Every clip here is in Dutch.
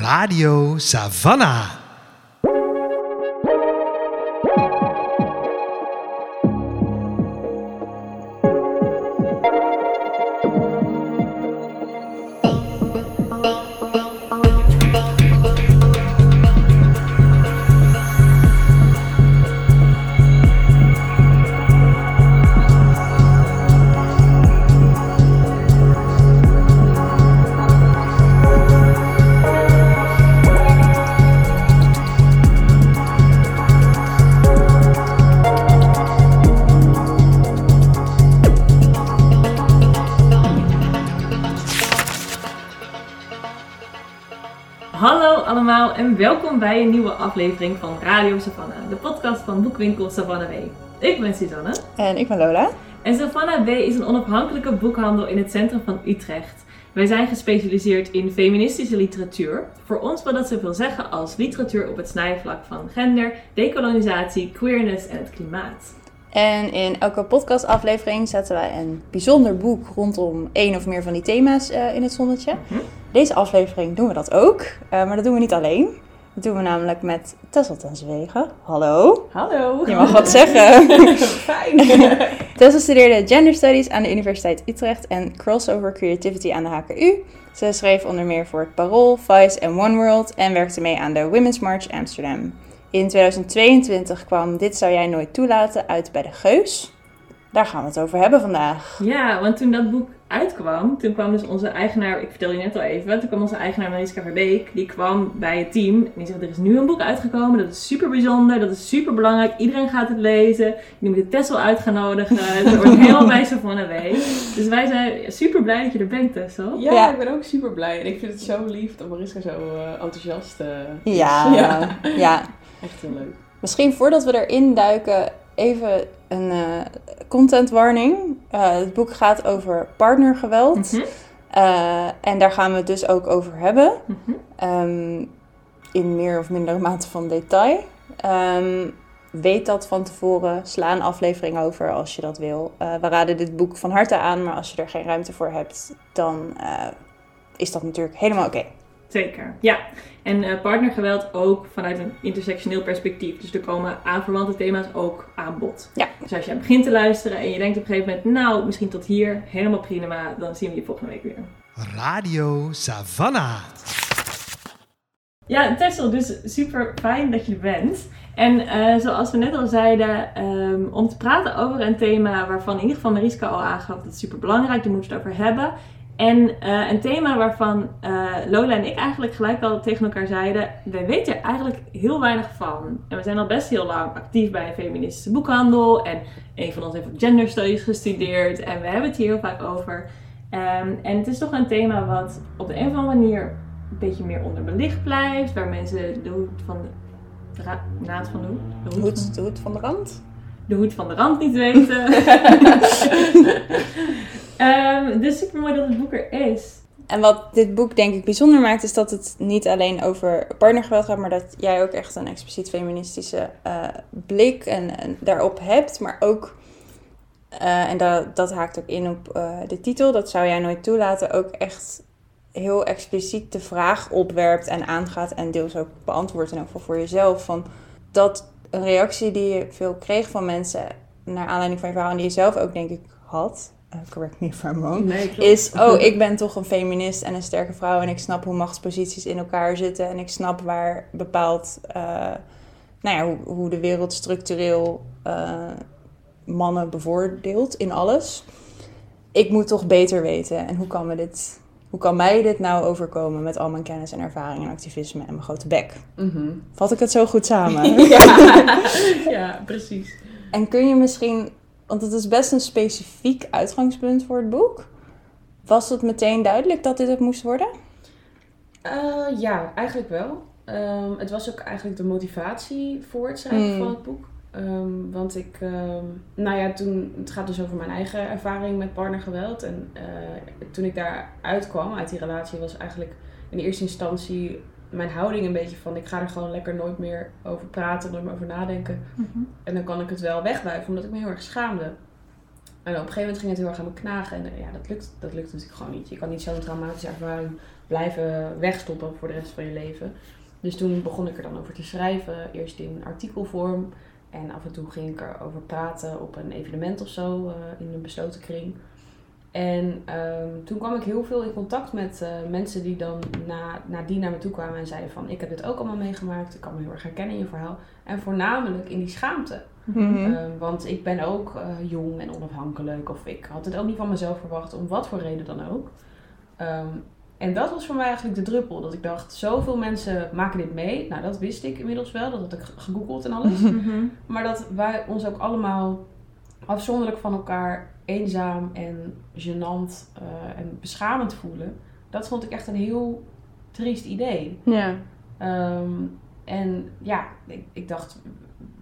Radio Savannah. En welkom bij een nieuwe aflevering van Radio Savannah, de podcast van boekwinkel Savannah W. Ik ben Suzanne En ik ben Lola. en Savannah W is een onafhankelijke boekhandel in het centrum van Utrecht. Wij zijn gespecialiseerd in feministische literatuur. Voor ons wil dat zoveel zeggen als literatuur op het snijvlak van gender, decolonisatie, queerness en het klimaat. En in elke podcastaflevering zetten wij een bijzonder boek rondom één of meer van die thema's eh, in het zonnetje. Mhm. Deze aflevering doen we dat ook, eh, maar dat doen we niet alleen. Dat doen we namelijk met Tessel ten Zwegen. Hallo. Hallo! Je mag wat zeggen. Fijn! Tessel studeerde Gender Studies aan de Universiteit Utrecht en Crossover Creativity aan de HKU. Ze schreef onder meer voor het Parool, Vice en One World en werkte mee aan de Women's March Amsterdam. In 2022 kwam Dit zou jij nooit toelaten uit bij de Geus. Daar gaan we het over hebben vandaag. Ja, want toen dat boek uitkwam, toen kwam dus onze eigenaar, ik vertelde je net al even, toen kwam onze eigenaar Mariska Verbeek, die kwam bij het team en die zegt, er is nu een boek uitgekomen, dat is super bijzonder, dat is super belangrijk, iedereen gaat het lezen, je moet de Tessel uit gaan nodigen, het wordt helemaal bij Savannah W. Dus wij zijn super blij dat je er bent, Tessel. Ja, Ja. ik ben ook super blij. En ik vind het zo lief dat Mariska zo eh, enthousiast eh, is. Ja, ja, ja. echt heel leuk. Misschien voordat we erin duiken, even een eh, content warning. Eh, het boek gaat over partnergeweld. Mhm, Eh, en daar gaan we het dus ook over hebben. mhm. Ehm, in meer of mindere mate van detail. Ehm, weet dat van tevoren. Sla een aflevering over als je dat wil. Eh, we raden dit boek van harte aan, maar als je er geen ruimte voor hebt, dan is dat natuurlijk helemaal oké. Zeker, ja. En eh, partnergeweld ook vanuit een intersectioneel perspectief. Dus er komen aanverwante thema's ook aan bod. Ja. Dus als je begint te luisteren en je denkt op een gegeven moment, nou, misschien tot hier, helemaal prima, dan zien we je volgende week weer. Radio Savannah. Ja, Tessel, dus super fijn dat je er bent. En eh, zoals we net al zeiden, ehm, om te praten over een thema waarvan in ieder geval Mariska al aangaf, dat is super belangrijk, daar moeten we het over hebben. En eh, een thema waarvan eh, Lola en ik eigenlijk gelijk al tegen elkaar zeiden, wij weten er eigenlijk heel weinig van. En we zijn al best heel lang actief bij een feministische boekhandel. En een van ons heeft ook gender studies gestudeerd. En we hebben het hier heel vaak over. Ehm, en het is toch een thema wat op de een of andere manier een beetje meer onderbelicht blijft. Waar mensen de hoed van de ra- naad van de hoed, de De hoed, hoed, de hoed van de rand. de hoed van de rand niet weten. Ehm, dus super mooi dat het boek er is. En wat dit boek denk ik bijzonder maakt, is dat het niet alleen over partnergeweld gaat, maar dat jij ook echt een expliciet feministische eh, blik en, en daarop hebt. Maar ook, eh, en dat, dat haakt ook in op eh, de titel, dat zou jij nooit toelaten, ook echt heel expliciet de vraag opwerpt en aangaat en deels ook beantwoordt in elk geval voor jezelf. Van dat een reactie die je veel kreeg van mensen naar aanleiding van je verhaal en die je zelf ook denk ik had, eh, correct me if I'm wrong, Nee, is, oh, ik ben toch een feminist en een sterke vrouw en ik snap hoe machtsposities in elkaar zitten en ik snap waar bepaald, eh, nou ja, hoe, hoe de wereld structureel eh, mannen bevoordeelt in alles. Ik moet toch beter weten en hoe kan, me dit, hoe kan mij dit nou overkomen met al mijn kennis en ervaring en activisme en mijn grote bek? Mhm. Vat ik het zo goed samen? ja. ja, precies. En kun je misschien, want het is best een specifiek uitgangspunt voor het boek. Was het meteen duidelijk dat dit het moest worden? Eh, ja, eigenlijk wel. Ehm, het was ook eigenlijk de motivatie voor het schrijven Hmm. van het boek. Ehm, want ik, ehm, nou ja, toen, het gaat dus over mijn eigen ervaring met partnergeweld. En eh, toen ik daar uitkwam uit die relatie, was eigenlijk in eerste instantie mijn houding een beetje van: ik ga er gewoon lekker nooit meer over praten, nooit meer over nadenken. En dan kan ik het wel wegwuiven, omdat ik me heel erg schaamde. En op een gegeven moment ging het heel erg aan me knagen. En eh, ja, dat lukt, dat lukt natuurlijk gewoon niet. Je kan niet zo'n traumatische ervaring blijven wegstoppen voor de rest van je leven. Dus toen begon ik er dan over te schrijven. Eerst in artikelvorm. En af en toe ging ik erover praten op een evenement of zo. eh, in een besloten kring. En ehm, toen kwam ik heel veel in contact met eh, mensen die dan na, nadien naar me toe kwamen en zeiden van... Ik heb dit ook allemaal meegemaakt. Ik kan me heel erg herkennen in je verhaal. En voornamelijk in die schaamte. Mhm. Ehm, want ik ben ook eh, jong en onafhankelijk. Of ik had het ook niet van mezelf verwacht, om wat voor reden dan ook. Ehm, en dat was voor mij eigenlijk de druppel. Dat ik dacht, zoveel mensen maken dit mee. Nou, dat wist ik inmiddels wel. Dat had ik gegoogeld en alles. Mhm. Maar dat wij ons ook allemaal afzonderlijk van elkaar eenzaam en gênant eh, en beschamend voelen. Dat vond ik echt een heel triest idee. Ja. Ehm, en ja, ik, ik dacht,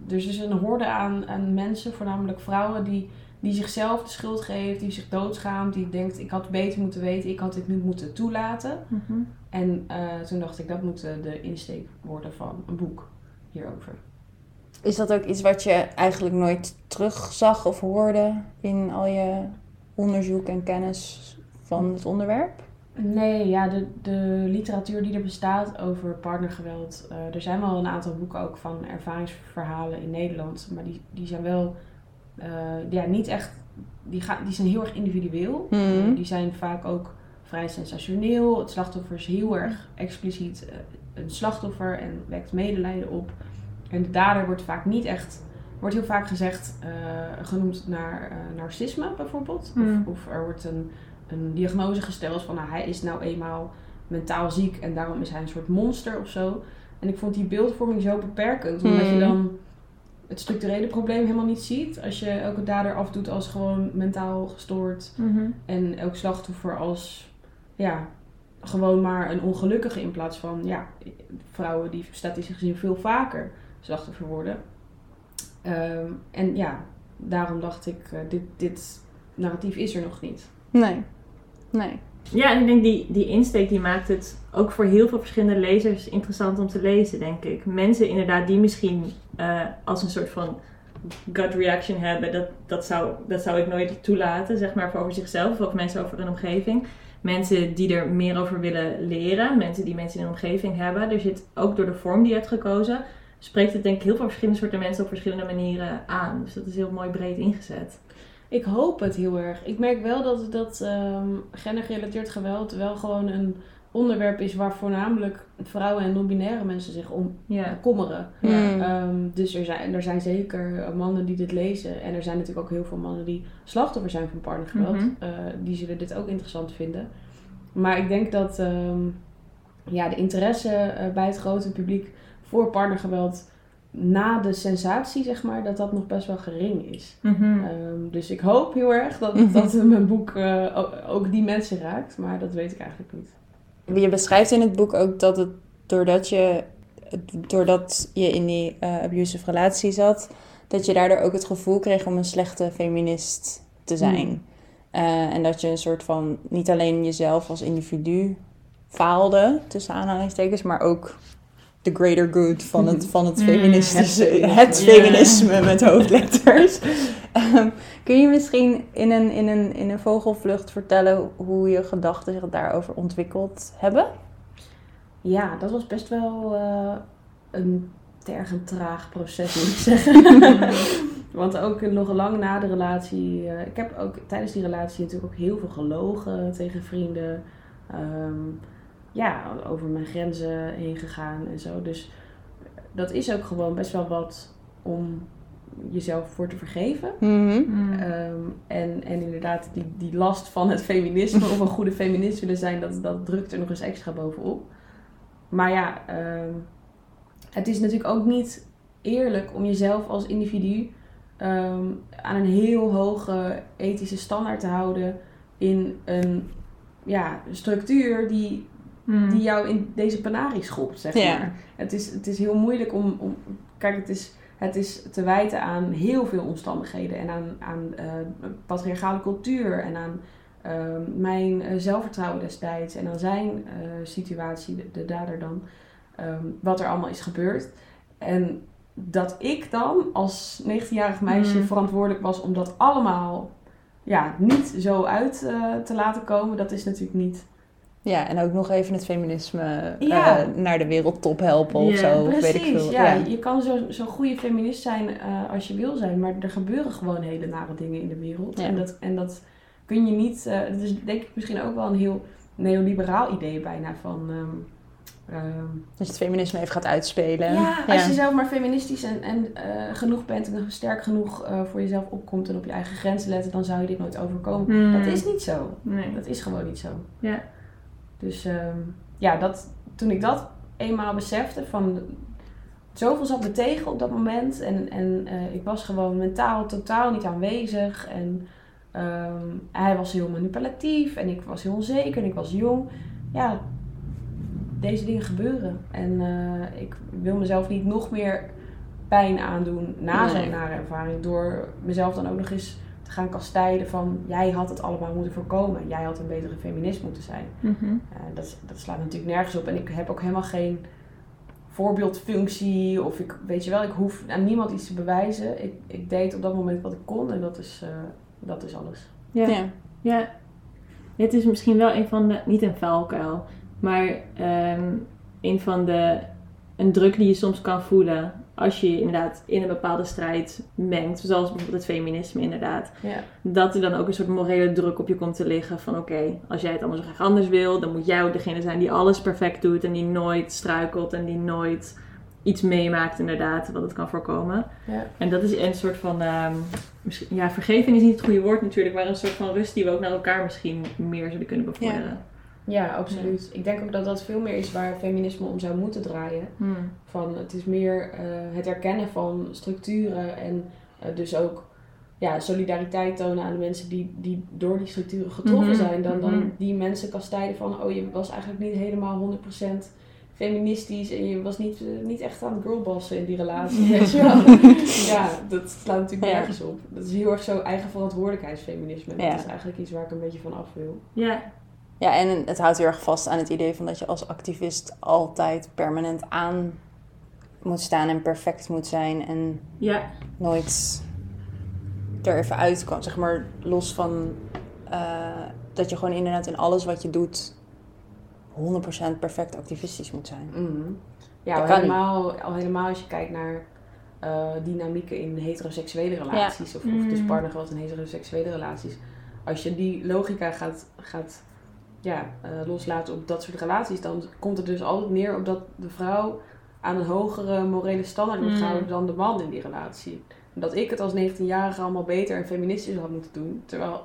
er is dus een horde aan, aan mensen, voornamelijk vrouwen, die, die zichzelf de schuld geeft, die zich doodschaamt, die denkt, ik had beter moeten weten, ik had dit niet moeten toelaten. Mhm. En eh, toen dacht ik, dat moet eh, de insteek worden van een boek hierover. Is dat ook iets wat je eigenlijk nooit terugzag of hoorde in al je onderzoek en kennis van het onderwerp? Nee, ja, de, de literatuur die er bestaat over partnergeweld. eh, er zijn wel een aantal boeken ook van ervaringsverhalen in Nederland. Maar die, die zijn wel eh, ja, niet echt. Die, gaan, die zijn heel erg individueel. Mhm. Eh, die zijn vaak ook vrij sensationeel. Het slachtoffer is heel erg expliciet een slachtoffer en wekt medelijden op. En de dader wordt vaak niet echt. Wordt heel vaak gezegd, eh, genoemd naar eh, narcisme bijvoorbeeld. Mm. Of, of er wordt een, een diagnose gesteld van nou, hij is nou eenmaal mentaal ziek en daarom is hij een soort monster of zo. En ik vond die beeldvorming zo beperkend, omdat je Mm. dan het structurele probleem helemaal niet ziet. Als je elke dader afdoet als gewoon mentaal gestoord Mhm. en elk slachtoffer als ja, gewoon maar een ongelukkige in plaats van ja, vrouwen die statistisch gezien veel vaker slachtoffer worden. Ehm, en ja, daarom dacht ik, eh, dit, dit narratief is er nog niet. Nee. Nee. Ja, en ik denk die, die insteek die maakt het ook voor heel veel verschillende lezers interessant om te lezen, denk ik. Mensen inderdaad die misschien eh, als een soort van gut reaction hebben, dat, dat, zou, dat zou ik nooit toelaten, zeg maar, voor over zichzelf of over mensen over hun omgeving. Mensen die er meer over willen leren, mensen die mensen in hun omgeving hebben. Er zit ook door de vorm die je hebt gekozen, spreekt het denk ik heel veel verschillende soorten mensen op verschillende manieren aan. Dus dat is heel mooi breed ingezet. Ik hoop het heel erg. Ik merk wel dat, dat ehm, gendergerelateerd geweld wel gewoon een onderwerp is waar voornamelijk vrouwen en non-binaire mensen zich om Ja. kommeren. Ja. Mm. Ehm, dus er zijn, er zijn zeker mannen die dit lezen. En er zijn natuurlijk ook heel veel mannen die slachtoffer zijn van partnergeweld. Mhm. Eh, die zullen dit ook interessant vinden. Maar ik denk dat ehm, ja, de interesse eh, bij het grote publiek voor partnergeweld na de sensatie, zeg maar, dat dat nog best wel gering is. Mhm. Ehm, dus ik hoop heel erg dat, Mhm. dat mijn boek eh, ook die mensen raakt. Maar dat weet ik eigenlijk niet. Je beschrijft in het boek ook dat het doordat je, doordat je in die eh, abusive relatie zat, dat je daardoor ook het gevoel kreeg om een slechte feminist te zijn. Mm. Eh, en dat je een soort van niet alleen jezelf als individu faalde, tussen aanhalingstekens, maar ook the greater good van het, van het Mm, feministische, het feminisme met hoofdletters. Ehm, kun je misschien in een, in, een, in een vogelvlucht vertellen hoe je gedachten zich daarover ontwikkeld hebben? Ja, dat was best wel eh, een tergend traag proces, moet ik zeggen. Want ook nog lang na de relatie. eh, ik heb ook tijdens die relatie natuurlijk ook heel veel gelogen tegen vrienden. Ehm, ja, over mijn grenzen heen gegaan en zo. Dus dat is ook gewoon best wel wat om jezelf voor te vergeven. Mhm. Mm. Ehm, en, en inderdaad, die, die last van het feminisme of een goede feminist willen zijn, dat, dat drukt er nog eens extra bovenop. Maar ja, ehm, het is natuurlijk ook niet eerlijk om jezelf als individu ehm, aan een heel hoge ethische standaard te houden in een ja, structuur die, Mm. die jou in deze panarie schopt, zeg Ja. maar. Het is, het is heel moeilijk om... om kijk, het is, het is te wijten aan heel veel omstandigheden. En aan, aan eh, patriarchale cultuur. En aan eh, mijn eh, zelfvertrouwen destijds. En aan zijn eh, situatie, de, de dader dan. ehm, wat er allemaal is gebeurd. En dat ik dan als 19-jarig meisje Mm. verantwoordelijk was om dat allemaal ja, niet zo uit te laten komen. Dat is natuurlijk niet Ja, en ook nog even het feminisme Ja. eh, naar de wereldtop helpen of zo. Precies, weet ik veel. ja. Ja. Je kan zo'n zo goede feminist zijn eh, als je wil zijn, maar er gebeuren gewoon hele nare dingen in de wereld. Ja. En, dat, en dat kun je niet, eh dat is denk ik misschien ook wel een heel neoliberaal idee bijna van... Dat je het feminisme even gaat uitspelen. ja, als je zelf maar feministisch en, en eh, genoeg bent en sterk genoeg eh, voor jezelf opkomt en op je eigen grenzen let, dan zou je dit nooit overkomen. Hmm. Dat is niet zo. Nee. Dat is gewoon niet zo. Ja. Dus ehm, ja, dat, toen ik dat eenmaal besefte, van zoveel zat me tegen op dat moment. En, en eh, ik was gewoon mentaal totaal niet aanwezig. En ehm, hij was heel manipulatief en ik was heel onzeker en ik was jong. Ja, deze dingen gebeuren. En eh, ik wil mezelf niet nog meer pijn aandoen na Nee. zo'n nare ervaring. Door mezelf dan ook nog eens te gaan kastijden van... jij had het allemaal moeten voorkomen. Jij had een betere feminist moeten zijn. Mhm. Uh, dat, dat slaat natuurlijk nergens op. En ik heb ook helemaal geen voorbeeldfunctie. Of ik weet je wel, ik hoef aan niemand iets te bewijzen. Ik, ik deed op dat moment wat ik kon en dat is, eh, dat is alles. Ja. Ja. Ja. Het is misschien wel een van de, niet een vuilkuil, maar ehm, een van de, een druk die je soms kan voelen als je je inderdaad in een bepaalde strijd mengt, zoals bijvoorbeeld het feminisme inderdaad. Ja. Dat er dan ook een soort morele druk op je komt te liggen van oké, als jij het allemaal zo graag anders wil, dan moet jij ook degene zijn die alles perfect doet en die nooit struikelt en die nooit iets meemaakt inderdaad, wat het kan voorkomen. Ja. En dat is een soort van, misschien, ja, vergeving is niet het goede woord natuurlijk, maar een soort van rust die we ook naar elkaar misschien meer zouden kunnen bevorderen. ja, absoluut. Ik denk ook dat dat veel meer is waar feminisme om zou moeten draaien. Hmm. Van, het is meer eh, het erkennen van structuren en eh, dus ook ja, solidariteit tonen aan de mensen die, die door die structuren getroffen Mhm, zijn. Dan, mhm. dan die mensen kastijden van, oh je was eigenlijk niet helemaal 100% feministisch en je was niet, eh, niet echt aan het girlbossen in die relatie. Weet je wel? ja, dat slaat natuurlijk Ja. nergens op. Dat is heel erg zo eigen verantwoordelijkheidsfeminisme. Ja. Dat is eigenlijk iets waar ik een beetje van af wil. Ja, Ja, en het houdt heel erg vast aan het idee van dat je als activist altijd permanent aan moet staan en perfect moet zijn en ja, nooit er even uit kan. Zeg maar los van eh, dat je gewoon inderdaad in alles wat je doet 100% perfect activistisch moet zijn. Mhm. Ja, al kan helemaal, al helemaal als je kijkt naar eh, dynamieken in heteroseksuele relaties. Of, of dus Mm. partnergeweld in heteroseksuele relaties. Als je die logica gaat, gaat ja, eh, loslaten op dat soort relaties, dan komt het dus altijd neer op dat de vrouw aan een hogere morele standaard wordt Mm. gehouden dan de man in die relatie. Dat ik het als 19-jarige allemaal beter en feministisch had moeten doen. Terwijl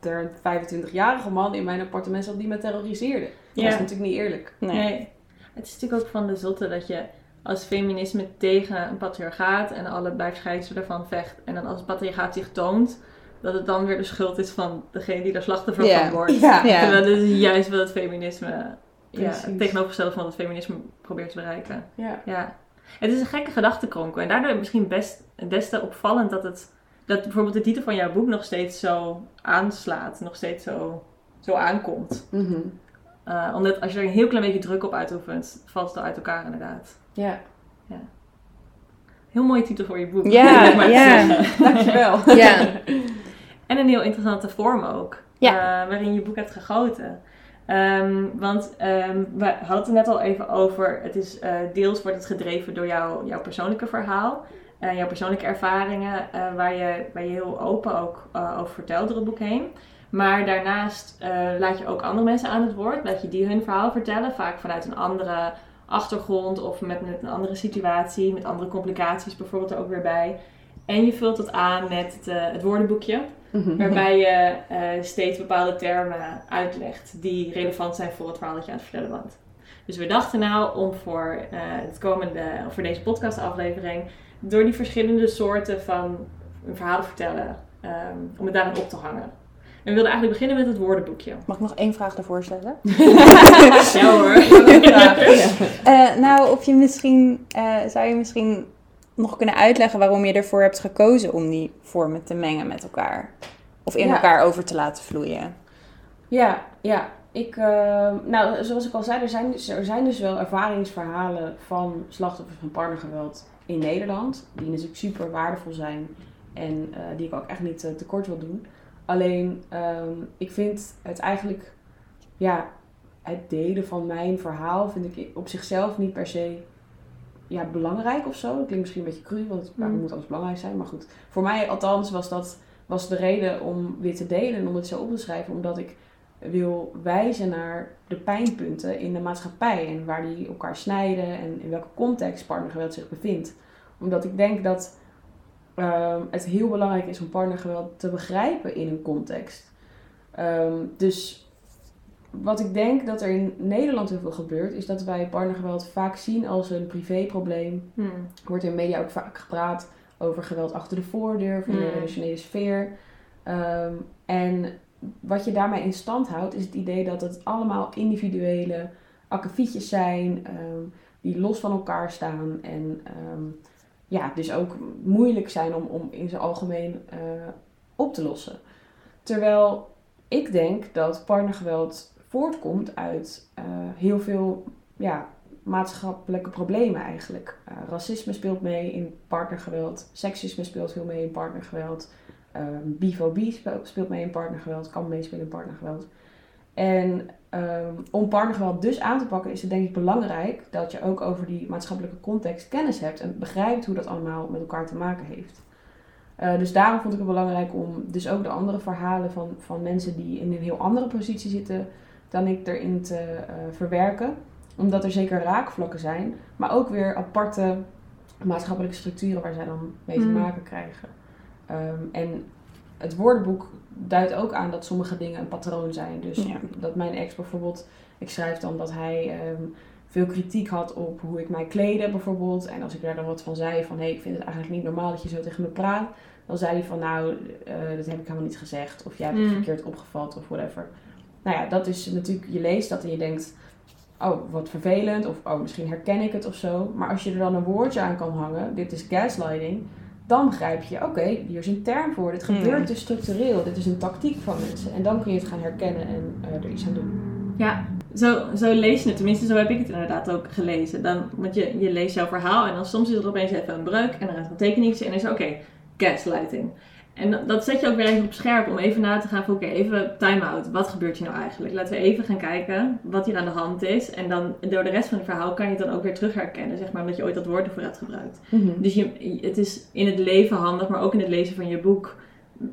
er een 25-jarige man in mijn appartement zat die me terroriseerde. Dat is natuurlijk niet eerlijk. Nee. nee. Het is natuurlijk ook van de zotte dat je als feminisme tegen een patriarchaat en alle bijverschijnselen ervan vecht. En dan als het patriarchaat zich toont, dat het dan weer de schuld is van degene die er slachtoffer Ja. van wordt. Ja. Ja. Terwijl dit is juist wat het feminisme, ja, het tegenovergestelde van wat het feminisme probeert te bereiken. Ja. Ja. Het is een gekke gedachtenkronkel. En daardoor misschien best des te opvallend dat het dat bijvoorbeeld de titel van jouw boek nog steeds zo aanslaat, nog steeds zo, zo aankomt. Mhm. Eh, omdat als je er een heel klein beetje druk op uitoefent, valt het al uit elkaar inderdaad. Ja, Heel mooie titel voor je boek. Ja, ja. dankjewel. Ja. En een heel interessante vorm ook. Ja. eh, waarin je boek hebt gegoten. Ehm, want ehm, we hadden het net al even over. Het is eh, deels wordt het gedreven door jouw, jouw persoonlijke verhaal. eh, jouw persoonlijke ervaringen. waar, je, waar je heel open ook over vertelt door het boek heen. Maar daarnaast laat je ook andere mensen aan het woord. Laat je die hun verhaal vertellen. Vaak vanuit een andere achtergrond of met, met een andere situatie. Met andere complicaties bijvoorbeeld er ook weer bij. En je vult het aan met het, het woordenboekje. Mhm. Waarbij je eh, steeds bepaalde termen uitlegt die relevant zijn voor het verhaal dat je aan het vertellen bent. Dus we dachten nou om voor, eh, het komende, of voor deze podcastaflevering door die verschillende soorten van een verhaal te vertellen, ehm, om het daarin op te hangen. En we wilden eigenlijk beginnen met het woordenboekje. Mag ik nog één vraag ervoor stellen? Ja hoor. Eh, nou, of je misschien, eh, zou je misschien nog kunnen uitleggen waarom je ervoor hebt gekozen om die vormen te mengen met elkaar? Of in Ja. elkaar over te laten vloeien? Ja, ja. Ik, eh, nou, zoals ik al zei, er zijn, dus, er zijn dus wel ervaringsverhalen van slachtoffers van partnergeweld in Nederland. Die natuurlijk super waardevol zijn en eh, die ik ook echt niet eh, tekort wil doen. Alleen, ehm, ik vind het eigenlijk, ja, het delen van mijn verhaal vind ik op zichzelf niet per se ja, belangrijk of zo. Dat klinkt misschien een beetje cru, want waarom Mm. moet alles belangrijk zijn? Maar goed, voor mij althans was dat was de reden om dit te delen en om het zo op te schrijven. Omdat ik wil wijzen naar de pijnpunten in de maatschappij en waar die elkaar snijden en in welke context partnergeweld zich bevindt. Omdat ik denk dat ehm, het heel belangrijk is om partnergeweld te begrijpen in een context. Ehm, dus wat ik denk dat er in Nederland heel veel gebeurt, is dat wij partnergeweld vaak zien als een privéprobleem. Hmm. Er wordt in de media ook vaak gepraat over geweld achter de voordeur, of in de Mm. relationele sfeer. Ehm, en wat je daarmee in stand houdt, is het idee dat het allemaal individuele akkefietjes zijn, ehm, die los van elkaar staan en ehm, ja, dus ook moeilijk zijn om, om in zijn algemeen eh, op te lossen. Terwijl ik denk dat partnergeweld voortkomt uit eh, heel veel ja, maatschappelijke problemen eigenlijk. Eh, racisme speelt mee in partnergeweld, seksisme speelt veel mee in partnergeweld, ehm bifobie spe- speelt mee in partnergeweld, kan meespelen in partnergeweld. En ehm, om partnergeweld dus aan te pakken is het denk ik belangrijk dat je ook over die maatschappelijke context kennis hebt en begrijpt hoe dat allemaal met elkaar te maken heeft. Eh, dus daarom vond ik het belangrijk om dus ook de andere verhalen van, van mensen die in een heel andere positie zitten dan ik erin te eh, verwerken. Omdat er zeker raakvlakken zijn, maar ook weer aparte maatschappelijke structuren waar zij dan mee te Mm. maken krijgen. Ehm, en het woordenboek duidt ook aan dat sommige dingen een patroon zijn. Dus Ja. dat mijn ex bijvoorbeeld, ik schrijf dan dat hij ehm, veel kritiek had op hoe ik mij kleedde bijvoorbeeld. En als ik daar dan wat van zei van hé, hey, ik vind het eigenlijk niet normaal dat je zo tegen me praat. Dan zei hij van nou, eh, dat heb ik helemaal niet gezegd. Of jij hebt het Mm. verkeerd opgevat of whatever. Nou ja, dat is natuurlijk, je leest dat en je denkt, oh wat vervelend. Of oh, misschien herken ik het of zo. Maar als je er dan een woordje aan kan hangen, dit is gaslighting. Dan begrijp je, oké, hier is een term voor. Dit gebeurt Mm. dus structureel. Dit is een tactiek van mensen. En dan kun je het gaan herkennen en eh, er iets aan doen. Ja, zo, zo lees je het. Tenminste, zo heb ik het inderdaad ook gelezen. Dan, want je, je leest jouw verhaal en dan soms is er opeens even een breuk en dan gaat een tekeningetje en dan is oké, gaslighting. En dat- zet je ook weer even op scherp om even na te gaan van, oké, even time-out. Wat gebeurt hier nou eigenlijk? Laten we even gaan kijken wat hier aan de hand is. En dan door de rest van het verhaal kan je het dan ook weer terug herkennen, zeg maar, omdat je ooit dat woord ervoor hebt gebruikt. Dus je, het is in het leven handig, maar ook in het lezen van je boek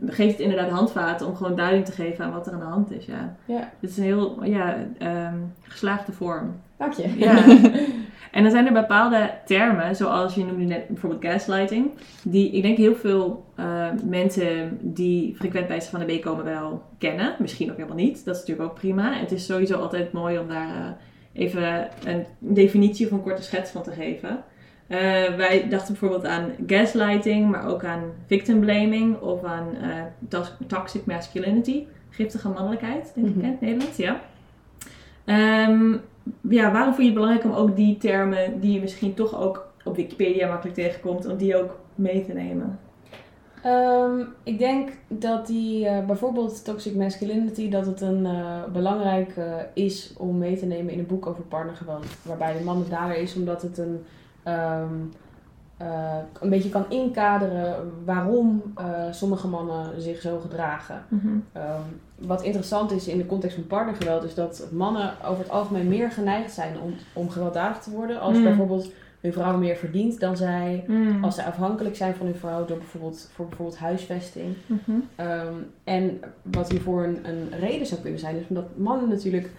geeft het inderdaad handvaten om gewoon duiding te geven aan wat er aan de hand is. Ja. Ja. Het is een heel ja, ehm, geslaagde vorm. Dank je. Ja. En dan zijn er bepaalde termen, zoals je noemde net bijvoorbeeld gaslighting, die ik denk heel veel eh, mensen die frequent bij Van de B komen wel kennen. Misschien ook helemaal niet. Dat is natuurlijk ook prima. En het is sowieso altijd mooi om daar eh, even een definitie of een korte schets van te geven. Eh, wij dachten bijvoorbeeld aan gaslighting, maar ook aan victim blaming of aan toxic masculinity, giftige mannelijkheid, denk ik Mhm. in het Nederlands, ja. Ehm, ja, waarom vond je het belangrijk om ook die termen die je misschien toch ook op Wikipedia makkelijk tegenkomt, om die ook mee te nemen? Ehm, ik denk dat die eh, bijvoorbeeld toxic masculinity, dat het een eh, belangrijk is om mee te nemen in een boek over partnergeweld. Waarbij de man de dader is, omdat het een, ehm, eh, een beetje kan inkaderen waarom sommige mannen zich zo gedragen. Ehm, wat interessant is in de context van partnergeweld, is dat mannen over het algemeen meer geneigd zijn om, om gewelddadig te worden. Als Mm. bijvoorbeeld hun vrouw meer verdient dan zij. Mm. Als zij afhankelijk zijn van hun vrouw door bijvoorbeeld, voor bijvoorbeeld huisvesting. Mhm. Ehm, en wat hiervoor een, een reden zou kunnen zijn, is omdat mannen natuurlijk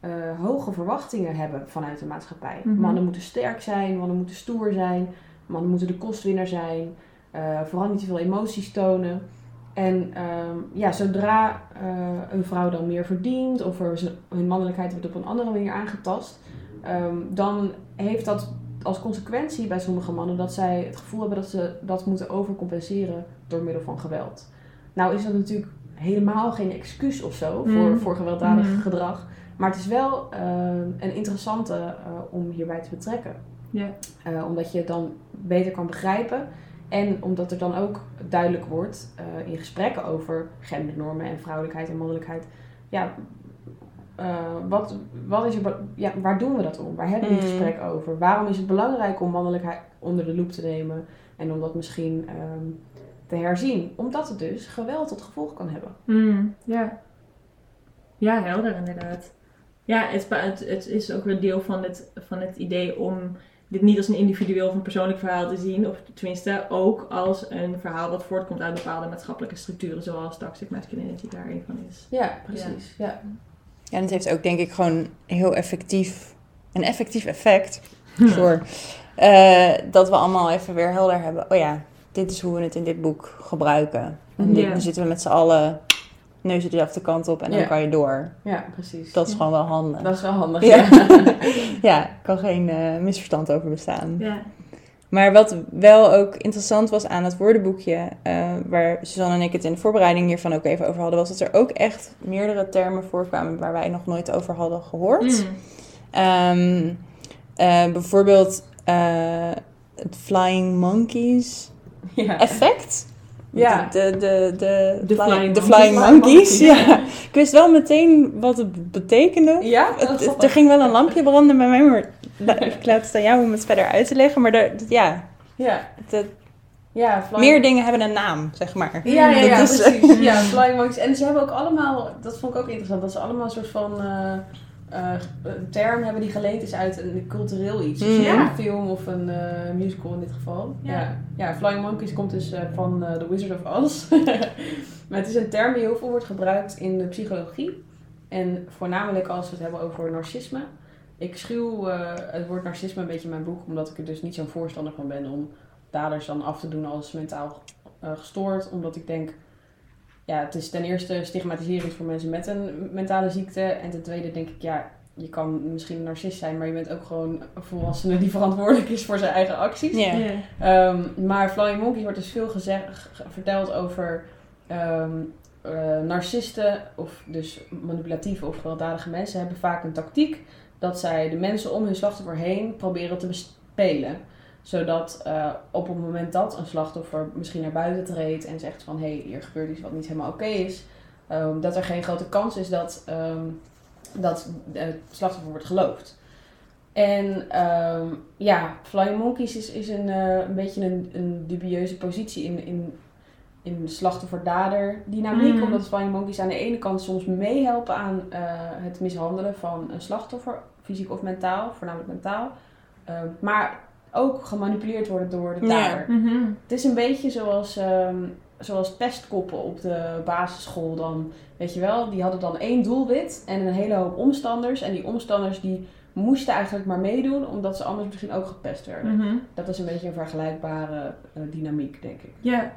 eh, hoge verwachtingen hebben vanuit de maatschappij. Mhm. Mannen moeten sterk zijn, mannen moeten stoer zijn, mannen moeten de kostwinner zijn, eh, vooral niet te veel emoties tonen. En ehm, ja, zodra eh, een vrouw dan meer verdient of er hun mannelijkheid wordt op een andere manier aangetast, ehm, dan heeft dat als consequentie bij sommige mannen dat zij het gevoel hebben dat ze dat moeten overcompenseren door middel van geweld. Nou is dat natuurlijk helemaal geen excuus of zo voor, Mm. voor gewelddadig Mm. gedrag. Maar het is wel eh, een interessante eh, om hierbij te betrekken. Eh, omdat je het dan beter kan begrijpen. En omdat er dan ook duidelijk wordt eh, in gesprekken over gendernormen en vrouwelijkheid en mannelijkheid. Ja, eh, wat, wat is er, ja, waar doen we dat om? Waar hebben we die Mm. gesprekken over? Waarom is het belangrijk om mannelijkheid onder de loep te nemen? En om dat misschien ehm, te herzien? Omdat het dus geweld tot gevolg kan hebben. Mm, ja. Ja, helder inderdaad. Ja, het, het, het is ook een deel van het, van het idee om dit niet als een individueel of een persoonlijk verhaal te zien. Of tenminste ook als een verhaal dat voortkomt uit bepaalde maatschappelijke structuren. Zoals toxic masculinity daar een van is. Ja, precies. Ja. Ja, en het heeft ook denk ik gewoon heel effectief, een effectief effect. Voor, eh, dat we allemaal even weer helder hebben. Oh ja, dit is hoe we het in dit boek gebruiken. En dit, Ja. dan zitten we met z'n allen neuzen dezelfde kant op en dan Ja. kan je door. ja, precies. Dat is Ja. gewoon wel handig. Dat is wel handig. Ja. Ja. Er kan geen eh, misverstand over bestaan. Ja. Maar wat wel ook interessant was aan het woordenboekje, eh, waar Suzanne en ik het in de voorbereiding hiervan ook even over hadden, was dat er ook echt meerdere termen voorkwamen waar wij nog nooit over hadden gehoord. Mm. Ehm, eh, bijvoorbeeld het Flying Monkeys Ja. effect. Ja. De, de, de, De fly- flying de monkeys. flying monkeys. Ja. Ik wist wel meteen wat het betekende. Ja? Er ging wel een lampje branden bij mij, maar ik laat het aan jou om het verder uit te leggen. Maar er, ja, Ja. de, Ja, flying- meer dingen hebben een naam, zeg maar. Ja, ja, ja, precies. Ja, Flying Monkeys. En ze hebben ook allemaal, dat vond ik ook interessant, dat ze allemaal een soort van eh, eh, een term hebben die geleend is uit een cultureel iets. Mm. ja. Een film of een eh, musical in dit geval. Ja. Ja, ja. Flying Monkeys komt dus eh, van The Wizard of Oz. maar het is een term die heel veel wordt gebruikt in de psychologie. En voornamelijk als we het hebben over narcisme. Ik schuw het woord narcisme een beetje in mijn boek, omdat ik er dus niet zo'n voorstander van ben om daders dan af te doen als mentaal gestoord. Omdat ik denk, ja, het is ten eerste stigmatiserend voor mensen met een mentale ziekte. En ten tweede denk ik, ja, je kan misschien een narcist zijn, maar je bent ook gewoon een volwassene die verantwoordelijk is voor zijn eigen acties. Ehm, maar Flying Monkey wordt dus veel gezegd, verteld over ehm, eh, narcisten, of dus manipulatieve of gewelddadige mensen, hebben vaak een tactiek dat zij de mensen om hun slachtoffer heen proberen te bespelen. Zodat eh, op het moment dat een slachtoffer misschien naar buiten treedt en zegt van hé, hey, hier gebeurt iets wat niet helemaal oké is, ehm, dat er geen grote kans is dat, ehm, dat het slachtoffer wordt geloofd. En ehm, ja, Flying Monkeys is, is een, eh, een beetje een, een dubieuze positie in, in, in de slachtoffer-dader dynamiek. Mm. Omdat Flying Monkeys aan de ene kant soms meehelpen aan eh, het mishandelen van een slachtoffer, fysiek of mentaal, voornamelijk mentaal. Maar ook gemanipuleerd worden door de Ja. dader. Mhm. Het is een beetje zoals, ehm, zoals pestkoppen op de basisschool dan. Weet je wel, die hadden dan één doelwit en een hele hoop omstanders. En die omstanders die moesten eigenlijk maar meedoen, omdat ze anders misschien ook gepest werden. Mhm. Dat is een beetje een vergelijkbare eh, dynamiek, denk ik. Ja.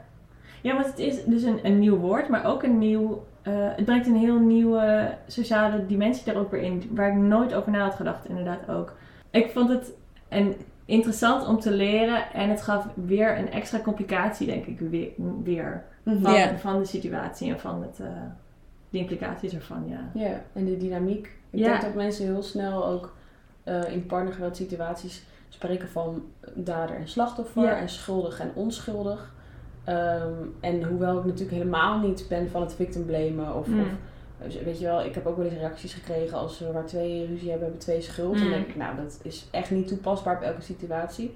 ja, want het is dus een, een nieuw woord, maar ook een nieuw. eh, het brengt een heel nieuwe sociale dimensie daar ook weer in, waar ik nooit over na had gedacht, inderdaad ook. Ik vond het een, interessant om te leren en het gaf weer een extra complicatie, denk ik, weer, weer van, Ja. van de situatie en van het, eh, de implicaties ervan, ja. Ja, en de dynamiek. Ik denk dat mensen heel snel ook eh, in partnergeweld situaties spreken van dader en slachtoffer en schuldig en onschuldig. Ehm, en hoewel ik natuurlijk helemaal niet ben van het victim blamen of, Mm. of dus weet je wel, ik heb ook wel eens reacties gekregen als we waar twee ruzie hebben, hebben twee schuld. Dan Mm. denk ik, nou, dat is echt niet toepasbaar op elke situatie.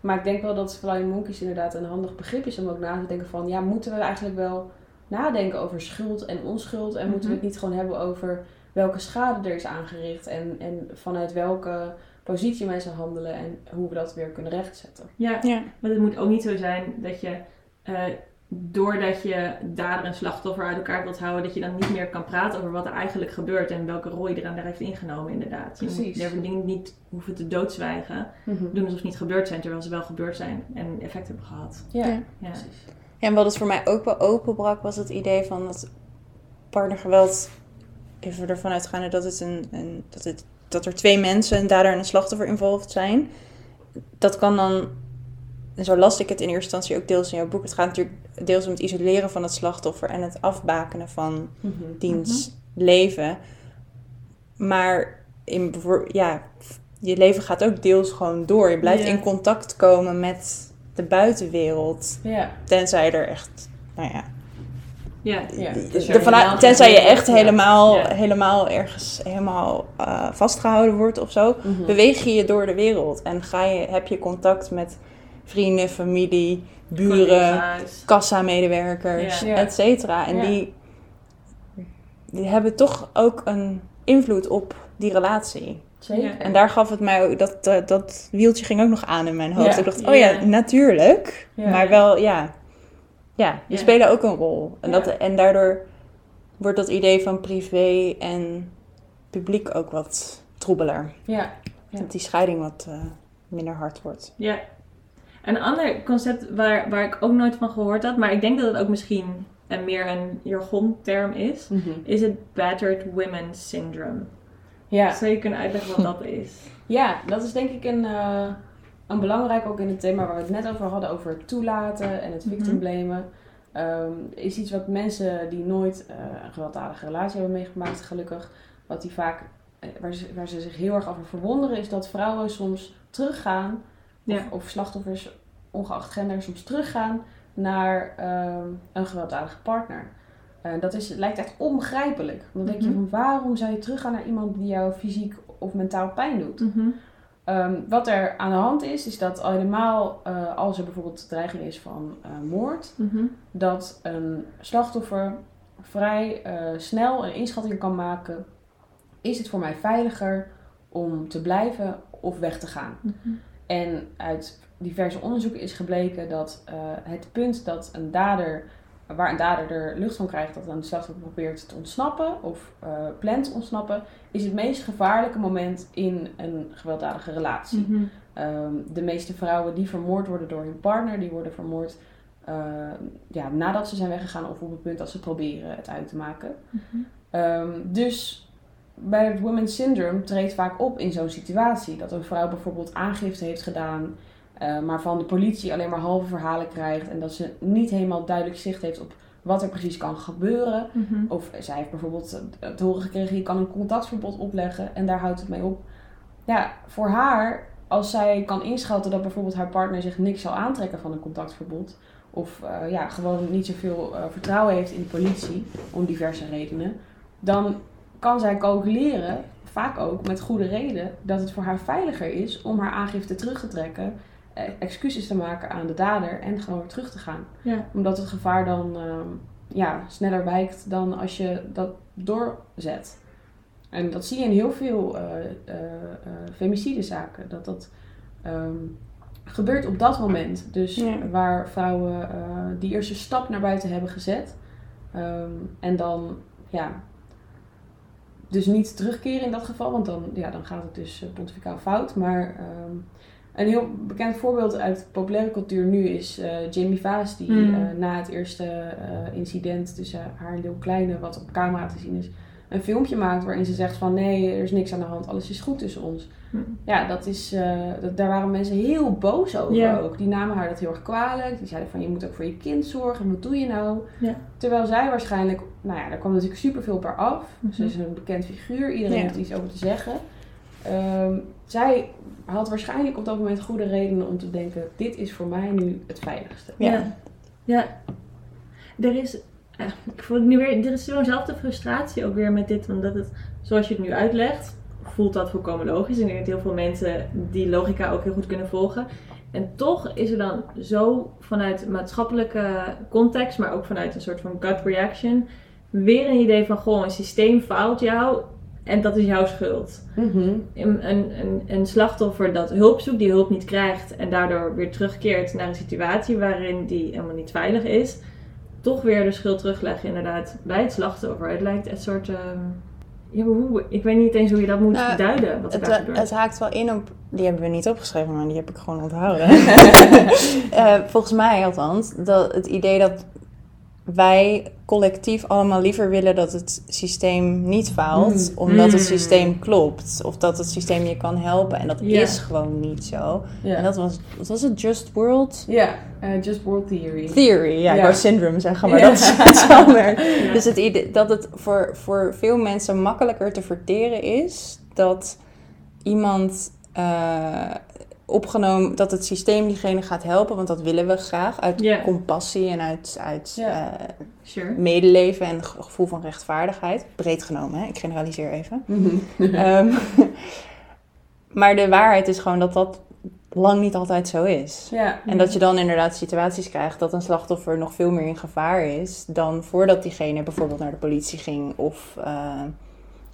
Maar ik denk wel dat Flying Monkeys inderdaad een handig begrip is om ook na te denken van, ja, moeten we eigenlijk wel nadenken over schuld en onschuld? En moeten we het niet gewoon hebben over welke schade er is aangericht en, en vanuit welke positie mensen handelen en hoe we dat weer kunnen rechtzetten? Ja, Ja. want het moet ook niet zo zijn dat je, eh, doordat je dader en slachtoffer uit elkaar wilt houden, dat je dan niet meer kan praten over wat er eigenlijk gebeurt en welke rol je eraan daar heeft ingenomen, inderdaad. Je Precies. moet dingen niet hoeven te doodzwijgen, doen alsof ze niet gebeurd zijn, terwijl ze wel gebeurd zijn en effect hebben gehad. Ja, Ja. Ja. precies. Ja, en wat het voor mij ook wel openbrak, was het idee van dat partnergeweld, even ervan uitgaande dat, het een, een, dat, het, dat er twee mensen, een dader en een slachtoffer, involved zijn. Dat kan dan, en zo las ik het in eerste instantie ook deels in jouw boek, het gaat natuurlijk deels om het isoleren van het slachtoffer en het afbakenen van Mhm. diens leven. Maar in, ja, je leven gaat ook deels gewoon door. Je blijft in contact komen met de buitenwereld. Ja, Tenzij er echt, nou ja, Ja. ja. Dus tenzij je echt helemaal, Ja. helemaal ergens helemaal eh, vastgehouden wordt of zo, Mhm. beweeg je je door de wereld en ga je, heb je contact met vrienden, familie, buren, kassamedewerkers, Ja. et cetera. En Ja. die, die hebben toch ook een invloed op die relatie. Zeker. En daar gaf het mij ook, dat, eh, dat wieltje ging ook nog aan in mijn hoofd. Ja. Ik dacht, oh ja, natuurlijk. Maar wel, ja. Ja, die spelen ook een rol. En, dat, en daardoor wordt dat idee van privé en publiek ook wat troebeler. Ja. Ja. Dat die scheiding wat eh, minder hard wordt. Ja. Een ander concept waar, waar ik ook nooit van gehoord had, maar ik denk dat het ook misschien een meer een jargonterm is, Mhm. is het Battered Women Syndrome. Ja. Zou je kunnen uitleggen wat dat is? Ja, dat is denk ik een, eh, een belangrijk ook in het thema waar we het net over hadden, over het toelaten en het Mhm. blamen. Ehm, is iets wat mensen die nooit eh, een gewelddadige relatie hebben meegemaakt, gelukkig, wat die vaak, eh, waar, ze, waar ze zich heel erg over verwonderen, is dat vrouwen soms teruggaan, Ja. of, of slachtoffers, ongeacht gender, soms teruggaan naar ehm, een gewelddadige partner. En dat is, het lijkt echt onbegrijpelijk. Want dan denk je Mhm. van waarom zou je teruggaan naar iemand die jou fysiek of mentaal pijn doet? Mhm. Ehm, wat er aan de hand is, is dat al helemaal eh, als er bijvoorbeeld dreiging is van eh, moord, Mhm. dat een slachtoffer vrij eh, snel een inschatting kan maken: is het voor mij veiliger om te blijven of weg te gaan? En uit diverse onderzoeken is gebleken dat eh, het punt dat een dader, waar een dader er lucht van krijgt dat een slachtoffer probeert te ontsnappen of eh plant te ontsnappen, is het meest gevaarlijke moment in een gewelddadige relatie. Mhm. Ehm, de meeste vrouwen die vermoord worden door hun partner, die worden vermoord eh, ja, nadat ze zijn weggegaan of op het punt dat ze proberen het uit te maken. Mhm. Ehm, dus bij het women's syndrome treedt vaak op in zo'n situatie. Dat een vrouw bijvoorbeeld aangifte heeft gedaan, eh, maar van de politie alleen maar halve verhalen krijgt. En dat ze niet helemaal duidelijk zicht heeft op wat er precies kan gebeuren. Mhm. Of zij heeft bijvoorbeeld te horen gekregen, je kan een contactverbod opleggen en daar houdt het mee op. Ja, voor haar, als zij kan inschatten dat bijvoorbeeld haar partner zich niks zal aantrekken van een contactverbod. Of eh, ja, gewoon niet zoveel eh, vertrouwen heeft in de politie, om diverse redenen. Dan kan zij calculeren, vaak ook met goede reden, dat het voor haar veiliger is om haar aangifte terug te trekken. eh, Excuses te maken aan de dader en gewoon weer terug te gaan Ja. omdat het gevaar dan ehm, ja, sneller wijkt dan als je dat doorzet. En dat zie je in heel veel eh, femicidezaken. Dat dat ehm, gebeurt op dat moment. Dus Ja. waar vrouwen die eerste stap naar buiten hebben gezet. ehm, en dan ja, dus niet terugkeren in dat geval. Want dan, ja, dan gaat het dus eh, pontificaal fout. Maar ehm, een heel bekend voorbeeld uit populaire cultuur nu is eh, Jamie Vaas, die Mm. eh, na het eerste incident tussen haar en Leeuw Kleine, wat op camera te zien is, een filmpje maakt waarin ze zegt van nee, er is niks aan de hand, alles is goed tussen ons. Hm. Ja, dat is, eh, dat, daar waren mensen heel boos over ook. Die namen haar dat heel erg kwalijk. Die zeiden van je moet ook voor je kind zorgen, wat doe je nou? Ja. Terwijl zij waarschijnlijk, nou ja, daar kwam natuurlijk superveel per af. Mhm. Ze is een bekend figuur, iedereen Ja. heeft iets over te zeggen. Ehm, zij had waarschijnlijk op dat moment goede redenen om te denken: dit is voor mij nu het veiligste. Ja. Ja. ja. Er is, ik voel nu weer, er is zo'nzelfde frustratie ook weer met dit, omdat het, zoals je het nu uitlegt, voelt dat volkomen logisch. En ik denk dat heel veel mensen die logica ook heel goed kunnen volgen. En toch is er dan zo vanuit maatschappelijke context, maar ook vanuit een soort van gut reaction, weer een idee van, goh, een systeem faalt jou en dat is jouw schuld Mhm. een, een, een slachtoffer dat hulp zoekt, die hulp niet krijgt en daardoor weer terugkeert naar een situatie waarin die helemaal niet veilig is, toch weer de schuld terugleggen inderdaad bij het slachtoffer. Het lijkt een soort, ehm, ja, hoe, ik weet niet eens hoe je dat moet Nou, duiden, wat Het, eh, het haakt wel in op. Die hebben we niet opgeschreven, maar die heb ik gewoon onthouden. Eh, volgens mij althans, dat het idee dat wij collectief allemaal liever willen dat het systeem niet faalt, Mm. omdat het Mm. systeem klopt. Of dat het systeem je kan helpen. En dat is gewoon niet zo. En dat was, wat was het? Just World Ja, eh, Just World Theory. Theory. Ja, ik Ja. wou syndrome zeggen, maar dat is iets anders. Ja. Dus het idee dat het voor, voor veel mensen makkelijker te verteren is dat iemand eh, opgenomen, dat het systeem diegene gaat helpen, want dat willen we graag uit compassie en uit, uit eh, Sure. medeleven en ge- gevoel van rechtvaardigheid. Breed genomen, hè? ik generaliseer even. Mhm. Ehm, maar de waarheid is gewoon dat dat lang niet altijd zo is. En dat je dan inderdaad situaties krijgt dat een slachtoffer nog veel meer in gevaar is dan voordat diegene bijvoorbeeld naar de politie ging of, eh,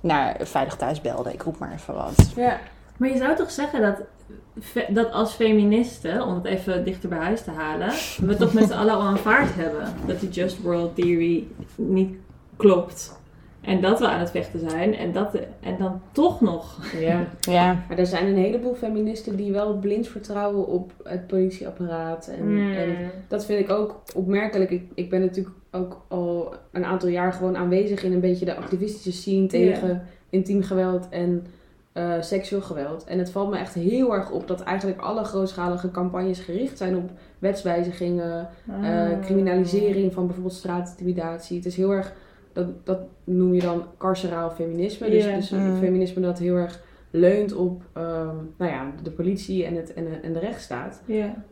naar Veilig Thuis belde. Ik roep maar even wat. Ja. Maar je zou toch zeggen dat, dat als feministen, om het even dichter bij huis te halen, we toch met z'n allen al aanvaard hebben dat die Just World Theory niet klopt. En dat we aan het vechten zijn. En, dat, en dan toch nog. ja. Ja. Maar er zijn een heleboel feministen die wel blind vertrouwen op het politieapparaat. En, Hmm. en dat vind ik ook opmerkelijk. Ik, ik ben natuurlijk ook al een aantal jaar gewoon aanwezig in een beetje de activistische scene tegen intiem geweld en eh, seksueel geweld. En het valt me echt heel erg op dat eigenlijk alle grootschalige campagnes gericht zijn op wetswijzigingen, Ah. eh, criminalisering van bijvoorbeeld straatintimidatie. Het is heel erg, dat, dat noem je dan carceraal feminisme. Dus, dus Mm. feminisme dat heel erg leunt op ehm, nou ja, de politie en, het, en, de, en de rechtsstaat.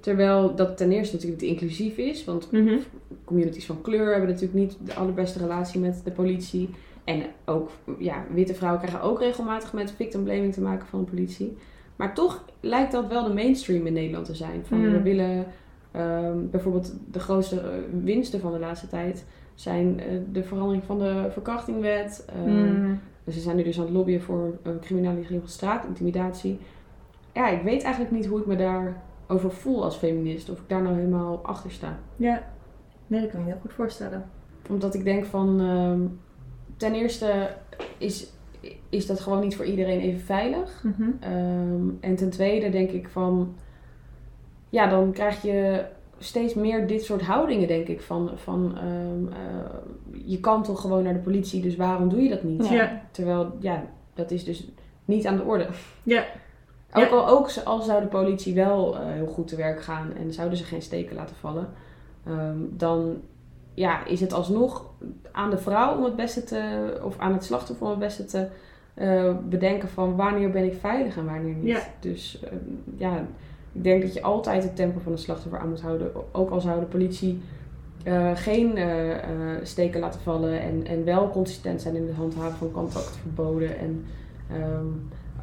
Terwijl dat ten eerste natuurlijk niet inclusief is, want Mhm. communities van kleur hebben natuurlijk niet de allerbeste relatie met de politie. En ook ja, witte vrouwen krijgen ook regelmatig met victim blaming te maken van de politie. Maar toch lijkt dat wel de mainstream in Nederland te zijn. Van Mm. we willen ehm, bijvoorbeeld de grootste eh, winsten van de laatste tijd zijn eh, de verandering van de verkrachtingwet. ehm, Mm. dus ze zijn nu dus aan het lobbyen voor een criminalisering van straatintimidatie. Ja, ik weet eigenlijk niet hoe ik me daarover voel als feminist. Of ik daar nou helemaal achter sta. Ja. Nee, dat kan ik me heel goed voorstellen. Omdat ik denk van... ehm, ten eerste is, is dat gewoon niet voor iedereen even veilig. Mhm. Ehm, en ten tweede denk ik van... Ja, dan krijg je steeds meer dit soort houdingen, denk ik. Van, van ehm, eh, je kan toch gewoon naar de politie, dus waarom doe je dat niet? Ja. Terwijl, ja, dat is dus niet aan de orde. Ja. Ook Ja. al, ook al zou de politie wel eh, heel goed te werk gaan en zouden ze geen steken laten vallen, ehm, dan ja, is het alsnog aan de vrouw om het beste te, of aan het slachtoffer om het beste te eh, bedenken van wanneer ben ik veilig en wanneer niet. Ja. Dus ehm, ja, ik denk dat je altijd het tempo van de slachtoffer aan moet houden. Ook al zou de politie eh, geen eh, steken laten vallen en, en wel consistent zijn in het handhaven van contactverboden en ehm,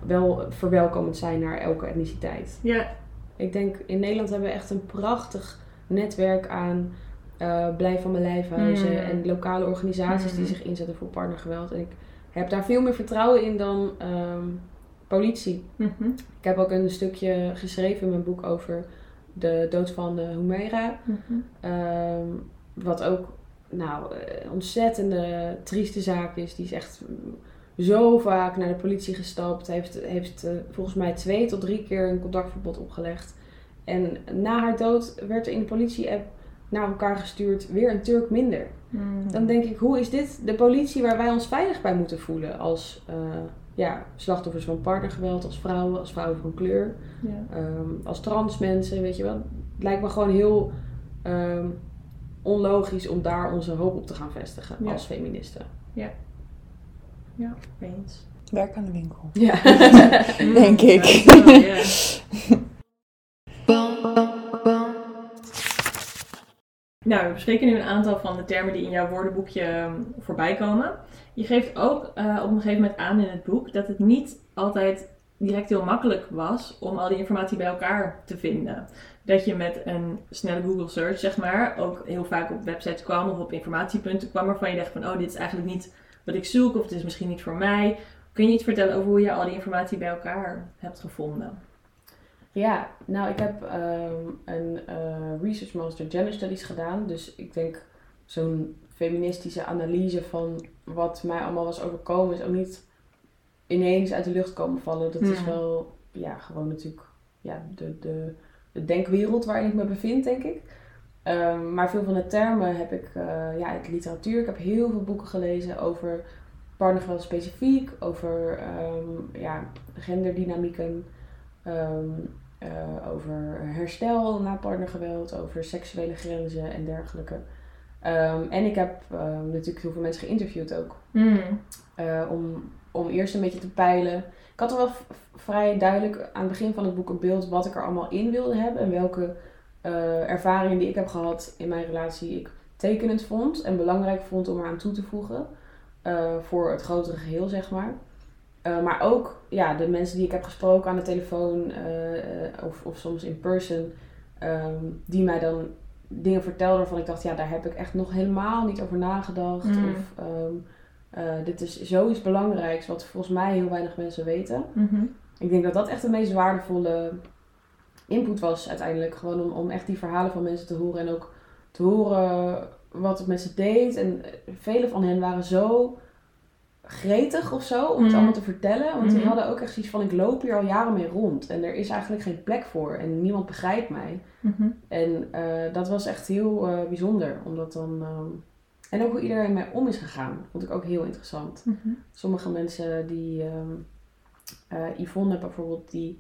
wel verwelkomend zijn naar elke etniciteit. Ja. Ik denk in Nederland hebben we echt een prachtig netwerk aan eh Blijf van mijn lijfhuizen Mm. en lokale organisaties die Mm. zich inzetten voor partnergeweld. En ik heb daar veel meer vertrouwen in dan ehm, politie. Mhm. Ik heb ook een stukje geschreven in mijn boek over de dood van uh, Humaira. Mhm. Ehm, wat ook nou, een ontzettende trieste zaak is. Die is echt zo vaak naar de politie gestapt. Heeft, heeft eh, volgens mij twee tot drie keer een contactverbod opgelegd. En na haar dood werd er in de politie-app naar elkaar gestuurd weer een Turk minder. Mm. Dan denk ik, hoe is dit de politie waar wij ons veilig bij moeten voelen als eh, ja, slachtoffers van partnergeweld, als vrouwen, als vrouwen van kleur, Ja. ehm, als trans mensen, weet je wel. Het lijkt me gewoon heel ehm, onlogisch om daar onze hoop op te gaan vestigen Ja. als feministen. Ja, eens. Werk aan de winkel. Ja. Denk ik. Ja, wel, ja. Nou, we bespreken nu een aantal van de termen die in jouw woordenboekje ehm, voorbij komen. Je geeft ook eh, op een gegeven moment aan in het boek dat het niet altijd direct heel makkelijk was om al die informatie bij elkaar te vinden. Dat je met een snelle Google search, zeg maar, ook heel vaak op websites kwam of op informatiepunten kwam waarvan je dacht van, oh, dit is eigenlijk niet wat ik zoek of het is misschien niet voor mij. Kun je iets vertellen over hoe je al die informatie bij elkaar hebt gevonden? Ja, nou ik heb ehm, een eh, Research Master Gender Studies gedaan. Dus ik denk zo'n feministische analyse van wat mij allemaal was overkomen is ook niet ineens uit de lucht komen vallen. Dat is wel, ja, gewoon natuurlijk ja, de, de, de denkwereld waarin ik me bevind, denk ik. Ehm, maar veel van de termen heb ik eh, ja, uit literatuur. Ik heb heel veel boeken gelezen over partnergeweld specifiek, over ehm, ja, genderdynamieken, ehm, eh, over herstel na partnergeweld, over seksuele grenzen en dergelijke. Ehm, en ik heb ehm, natuurlijk heel veel mensen geïnterviewd ook. eh, om, om eerst een beetje te peilen. Ik had er wel vrij duidelijk aan het begin van het boek een beeld wat ik er allemaal in wilde hebben. En welke eh, ervaringen die ik heb gehad in mijn relatie ik tekenend vond en belangrijk vond om eraan toe te voegen. voor het grotere geheel, zeg maar. Eh, maar ook ja, de mensen die ik heb gesproken aan de telefoon eh, eh, of, of soms in person, ehm, die mij dan dingen vertelden waarvan ik dacht, ja, daar heb ik echt nog helemaal niet over nagedacht. Mm. Of ehm, eh, dit is zoiets belangrijks wat volgens mij heel weinig mensen weten. Mhm. Ik denk dat dat echt de meest waardevolle input was uiteindelijk. Gewoon om, om echt die verhalen van mensen te horen en ook te horen wat het met ze deed. En eh, vele van hen waren zo gretig of zo om het Mhm. allemaal te vertellen. Want die Mhm. hadden ook echt zoiets van, ik loop hier al jaren mee rond. En er is eigenlijk geen plek voor en niemand begrijpt mij. Mhm. En eh, dat was echt heel eh, bijzonder. Omdat dan... ehm, en ook hoe iedereen mee om is gegaan. Vond ik ook heel interessant. Sommige mensen die... eh, Yvonne bijvoorbeeld, die...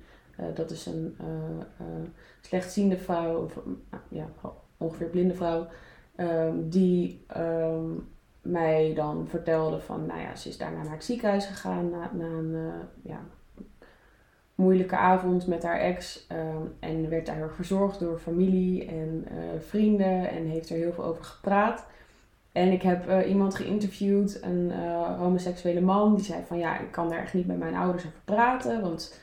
dat is een slechtziende vrouw. Of, ja, ongeveer blinde vrouw. ehm, die mij dan vertelde van... Nou ja, ze is daarna naar het ziekenhuis gegaan. Na, een eh, ja, moeilijke avond met haar ex. ehm, en werd daar heel verzorgd door familie en eh, vrienden. En heeft er heel veel over gepraat. En ik heb eh, iemand geïnterviewd, een homoseksuele man, die zei van ja, ik kan daar echt niet met mijn ouders over praten, want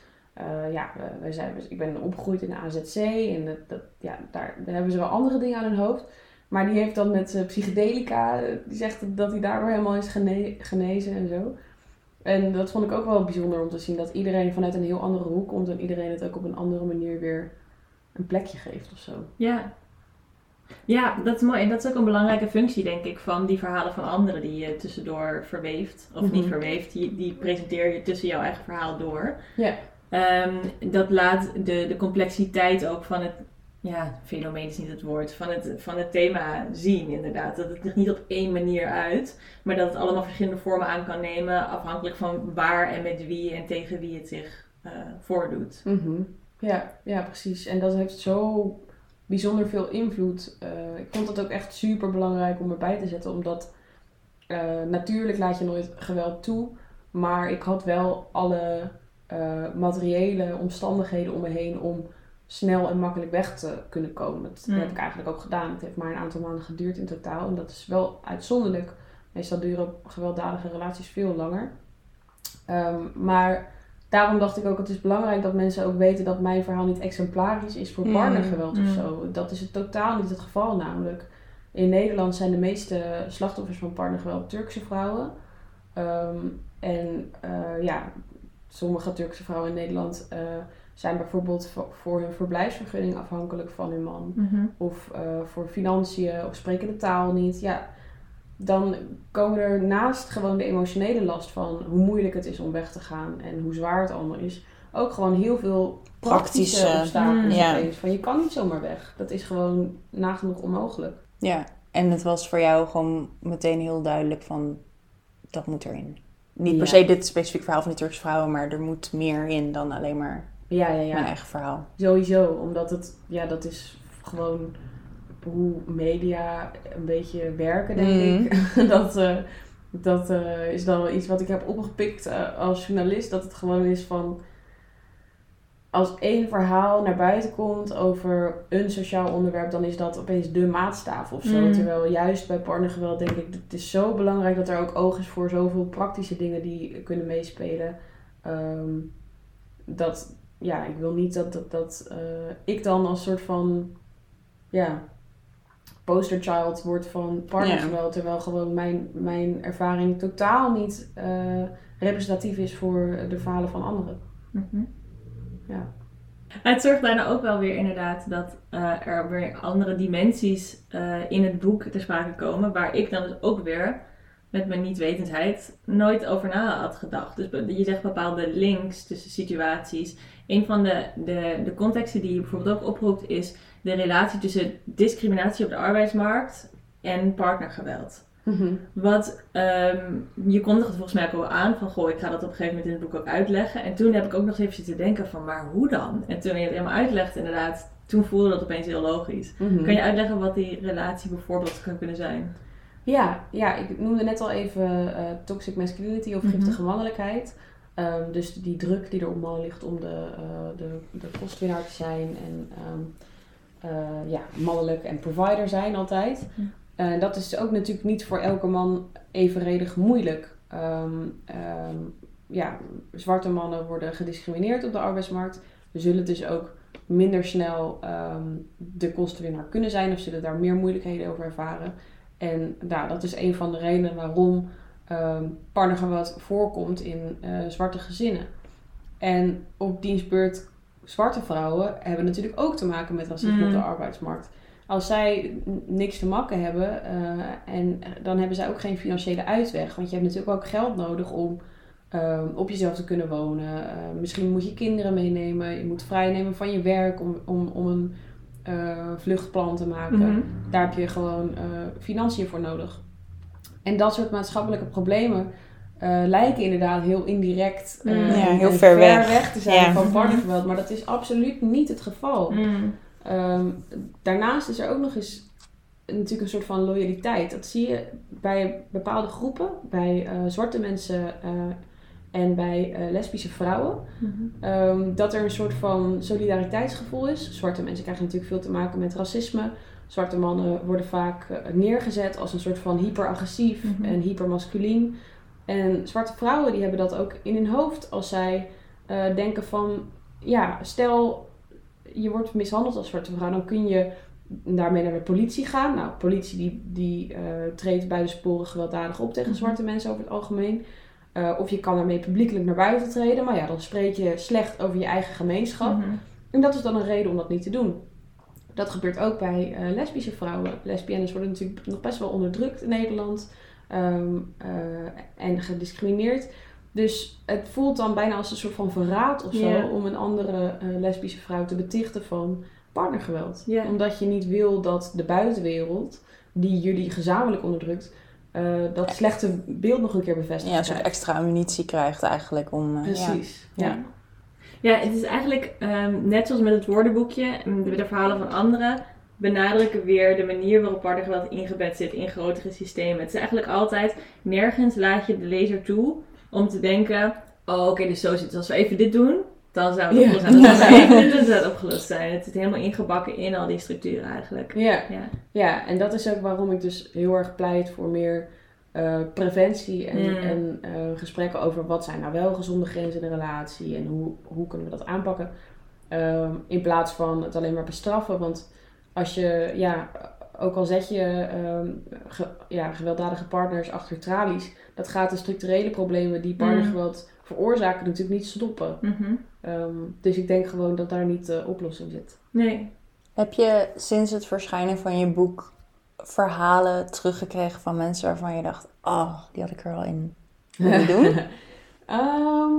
ja, we zijn, ik ben opgegroeid in de AZC en dat, dat, ja, daar, daar hebben ze wel andere dingen aan hun hoofd. Maar die heeft dan met eh, psychedelica, eh, die zegt dat hij daardoor helemaal is gene- genezen en zo. En dat vond ik ook wel bijzonder om te zien, dat iedereen vanuit een heel andere hoek komt en iedereen het ook op een andere manier weer een plekje geeft of zo. Ja. Ja, dat is mooi. En dat is ook een belangrijke functie, denk ik, van die verhalen van anderen die je tussendoor verweeft. Of niet Mhm. verweeft, die, die presenteer je tussen jouw eigen verhaal door. Ja. Ehm, dat laat de, de complexiteit ook van het, ja, fenomeen is niet het woord, van het, van het thema zien inderdaad. Dat het niet op één manier uit, maar dat het allemaal verschillende vormen aan kan nemen, afhankelijk van waar en met wie en tegen wie het zich eh, voordoet. Mhm. Ja, ja, precies. En dat heeft zo bijzonder veel invloed. Eh, ik vond het ook echt super belangrijk om erbij te zetten, omdat eh, natuurlijk laat je nooit geweld toe, maar ik had wel alle materiële omstandigheden om me heen om snel en makkelijk weg te kunnen komen. Dat Mm. heb ik eigenlijk ook gedaan. Het heeft maar een aantal maanden geduurd in totaal en dat is wel uitzonderlijk. Meestal duren gewelddadige relaties veel langer. Ehm, maar daarom dacht ik ook, het is belangrijk dat mensen ook weten dat mijn verhaal niet exemplarisch is voor Mm, partnergeweld of mm. zo. Dat is het totaal niet het geval namelijk. In Nederland zijn de meeste slachtoffers van partnergeweld Turkse vrouwen. Ehm, en eh, ja, sommige Turkse vrouwen in Nederland eh, zijn bijvoorbeeld voor, hun verblijfsvergunning afhankelijk van hun man. Mhm. Of eh, voor financiën of spreken de taal niet. Ja, dan komen er naast gewoon de emotionele last van hoe moeilijk het is om weg te gaan en hoe zwaar het allemaal is, ook gewoon heel veel praktische, Praktische, obstakels mm, ja. Van je kan niet zomaar weg. Dat is gewoon nagenoeg onmogelijk. Ja, en het was voor jou gewoon meteen heel duidelijk van, dat moet erin. Niet per se dit specifiek verhaal van die Turkse vrouwen, maar er moet meer in dan alleen maar Ja, ja, ja. mijn eigen verhaal. Sowieso, omdat het, ja, dat is gewoon hoe media een beetje werken, denk Mm. ik. dat eh, dat eh, is dan wel iets wat ik heb opgepikt eh, als journalist. Dat het gewoon is van. Als één verhaal naar buiten komt over een sociaal onderwerp, dan is dat opeens de maatstaaf of zo. Mm. Terwijl juist bij partnergeweld denk ik, het is zo belangrijk dat er ook oog is voor zoveel praktische dingen die kunnen meespelen. Ehm, dat, ja, ik wil niet dat, dat, dat eh, ik dan als soort van, ja, posterchild word van partnergeweld. Terwijl gewoon mijn, mijn ervaring totaal niet eh, representatief is voor de verhalen van anderen. Mhm. Ja. Maar het zorgt daarna ook wel weer inderdaad dat eh, er weer andere dimensies eh, in het boek ter sprake komen. Waar ik dan dus ook weer met mijn niet-wetendheid nooit over na had gedacht. Dus je zegt bepaalde links tussen situaties. Een van de, de, de contexten die je bijvoorbeeld ook oproept is de relatie tussen discriminatie op de arbeidsmarkt en partnergeweld. Wat, ehm, je kondigde volgens mij ook al aan van, goh, ik ga dat op een gegeven moment in het boek ook uitleggen. En toen heb ik ook nog eens even zitten denken van, maar hoe dan? En toen je het helemaal uitlegt inderdaad, toen voelde dat opeens heel logisch. Mhm. Kan je uitleggen wat die relatie bijvoorbeeld kan kunnen zijn? Ja, ja, ik noemde net al even eh, toxic masculinity of Mhm. giftige mannelijkheid. Ehm, dus die druk die er op mannen ligt om de, eh, de, de kostwinnaar te zijn en ehm, eh, ja, mannelijk en provider zijn altijd. Dat is ook natuurlijk niet voor elke man evenredig moeilijk. Ehm, ja, zwarte mannen worden gediscrimineerd op de arbeidsmarkt. We zullen dus ook minder snel de kostenwinnaar kunnen zijn of zullen daar meer moeilijkheden over ervaren. En nou, dat is een van de redenen waarom ehm partnergeweld voorkomt in eh, zwarte gezinnen. En op dienstbeurt zwarte vrouwen hebben natuurlijk ook te maken met racisme op de Mm. arbeidsmarkt. Als zij niks te makken hebben, eh, en dan hebben zij ook geen financiële uitweg. Want je hebt natuurlijk ook geld nodig om ehm, op jezelf te kunnen wonen. Eh, misschien moet je kinderen meenemen. Je moet vrijnemen van je werk om, om, om een vluchtplan te maken. Mhm. Daar heb je gewoon financiën voor nodig. En dat soort maatschappelijke problemen eh, lijken inderdaad heel indirect eh, Mm. Ja, heel ver weg. te zijn Ja. van partnergeweld. Maar dat is absoluut niet het geval. Mm. Ehm, daarnaast is er ook nog eens natuurlijk een soort van loyaliteit. Dat zie je bij bepaalde groepen, bij eh, zwarte mensen eh, en bij eh, lesbische vrouwen. Mhm. Ehm, dat er een soort van solidariteitsgevoel is. Zwarte mensen krijgen natuurlijk veel te maken met racisme. Zwarte mannen worden vaak eh, neergezet als een soort van hyperagressief Mhm. en hypermasculien. En zwarte vrouwen die hebben dat ook in hun hoofd als zij eh, denken van... Ja, stel je wordt mishandeld als zwarte vrouw, dan kun je daarmee naar de politie gaan. Nou, politie die, die eh, treedt buitensporig gewelddadig op tegen Mhm. zwarte mensen over het algemeen. Of je kan daarmee publiekelijk naar buiten treden. Maar ja, dan spreek je slecht over je eigen gemeenschap. Mhm. En dat is dan een reden om dat niet te doen. Dat gebeurt ook bij eh, lesbische vrouwen. Lesbiennes worden natuurlijk nog best wel onderdrukt in Nederland. ehm, eh, en gediscrimineerd. Dus het voelt dan bijna als een soort van verraad of zo... Om een andere eh, lesbische vrouw te betichten van partnergeweld. Omdat je niet wil dat de buitenwereld, die jullie gezamenlijk onderdrukt... dat slechte beeld nog een keer bevestigt. Ja, een soort extra ammunitie krijgt eigenlijk om... ja. Precies, ja. Ja. Ja, het is eigenlijk ehm, net zoals met het woordenboekje en de, de verhalen van anderen benadrukken weer de manier waarop partnergeweld ingebed zit in grotere systemen. Het is eigenlijk altijd, nergens laat je de lezer toe om te denken, oh oké, dus zo zit het. Als we even dit doen, dan zou het Ja. opgelost zijn. Als we even dit doen, zou het opgelost zijn. Het zit helemaal ingebakken in al die structuren eigenlijk. Ja. Ja. Ja, en dat is ook waarom ik dus heel erg pleit voor meer eh, preventie en, Mm. en eh, gesprekken over wat zijn nou wel gezonde grenzen in een relatie en hoe, hoe kunnen we dat aanpakken. Ehm, in plaats van het alleen maar bestraffen. Want als je, ja, ook al zet je ehm, ge- ja, gewelddadige partners achter tralies, dat gaat de structurele problemen die partnergeweld veroorzaken natuurlijk niet stoppen. Mhm. Ehm, dus ik denk gewoon dat daar niet de oplossing zit. Nee. Heb je sinds het verschijnen van je boek verhalen teruggekregen van mensen waarvan je dacht... Oh, die had ik er al in willen doen? Ehm,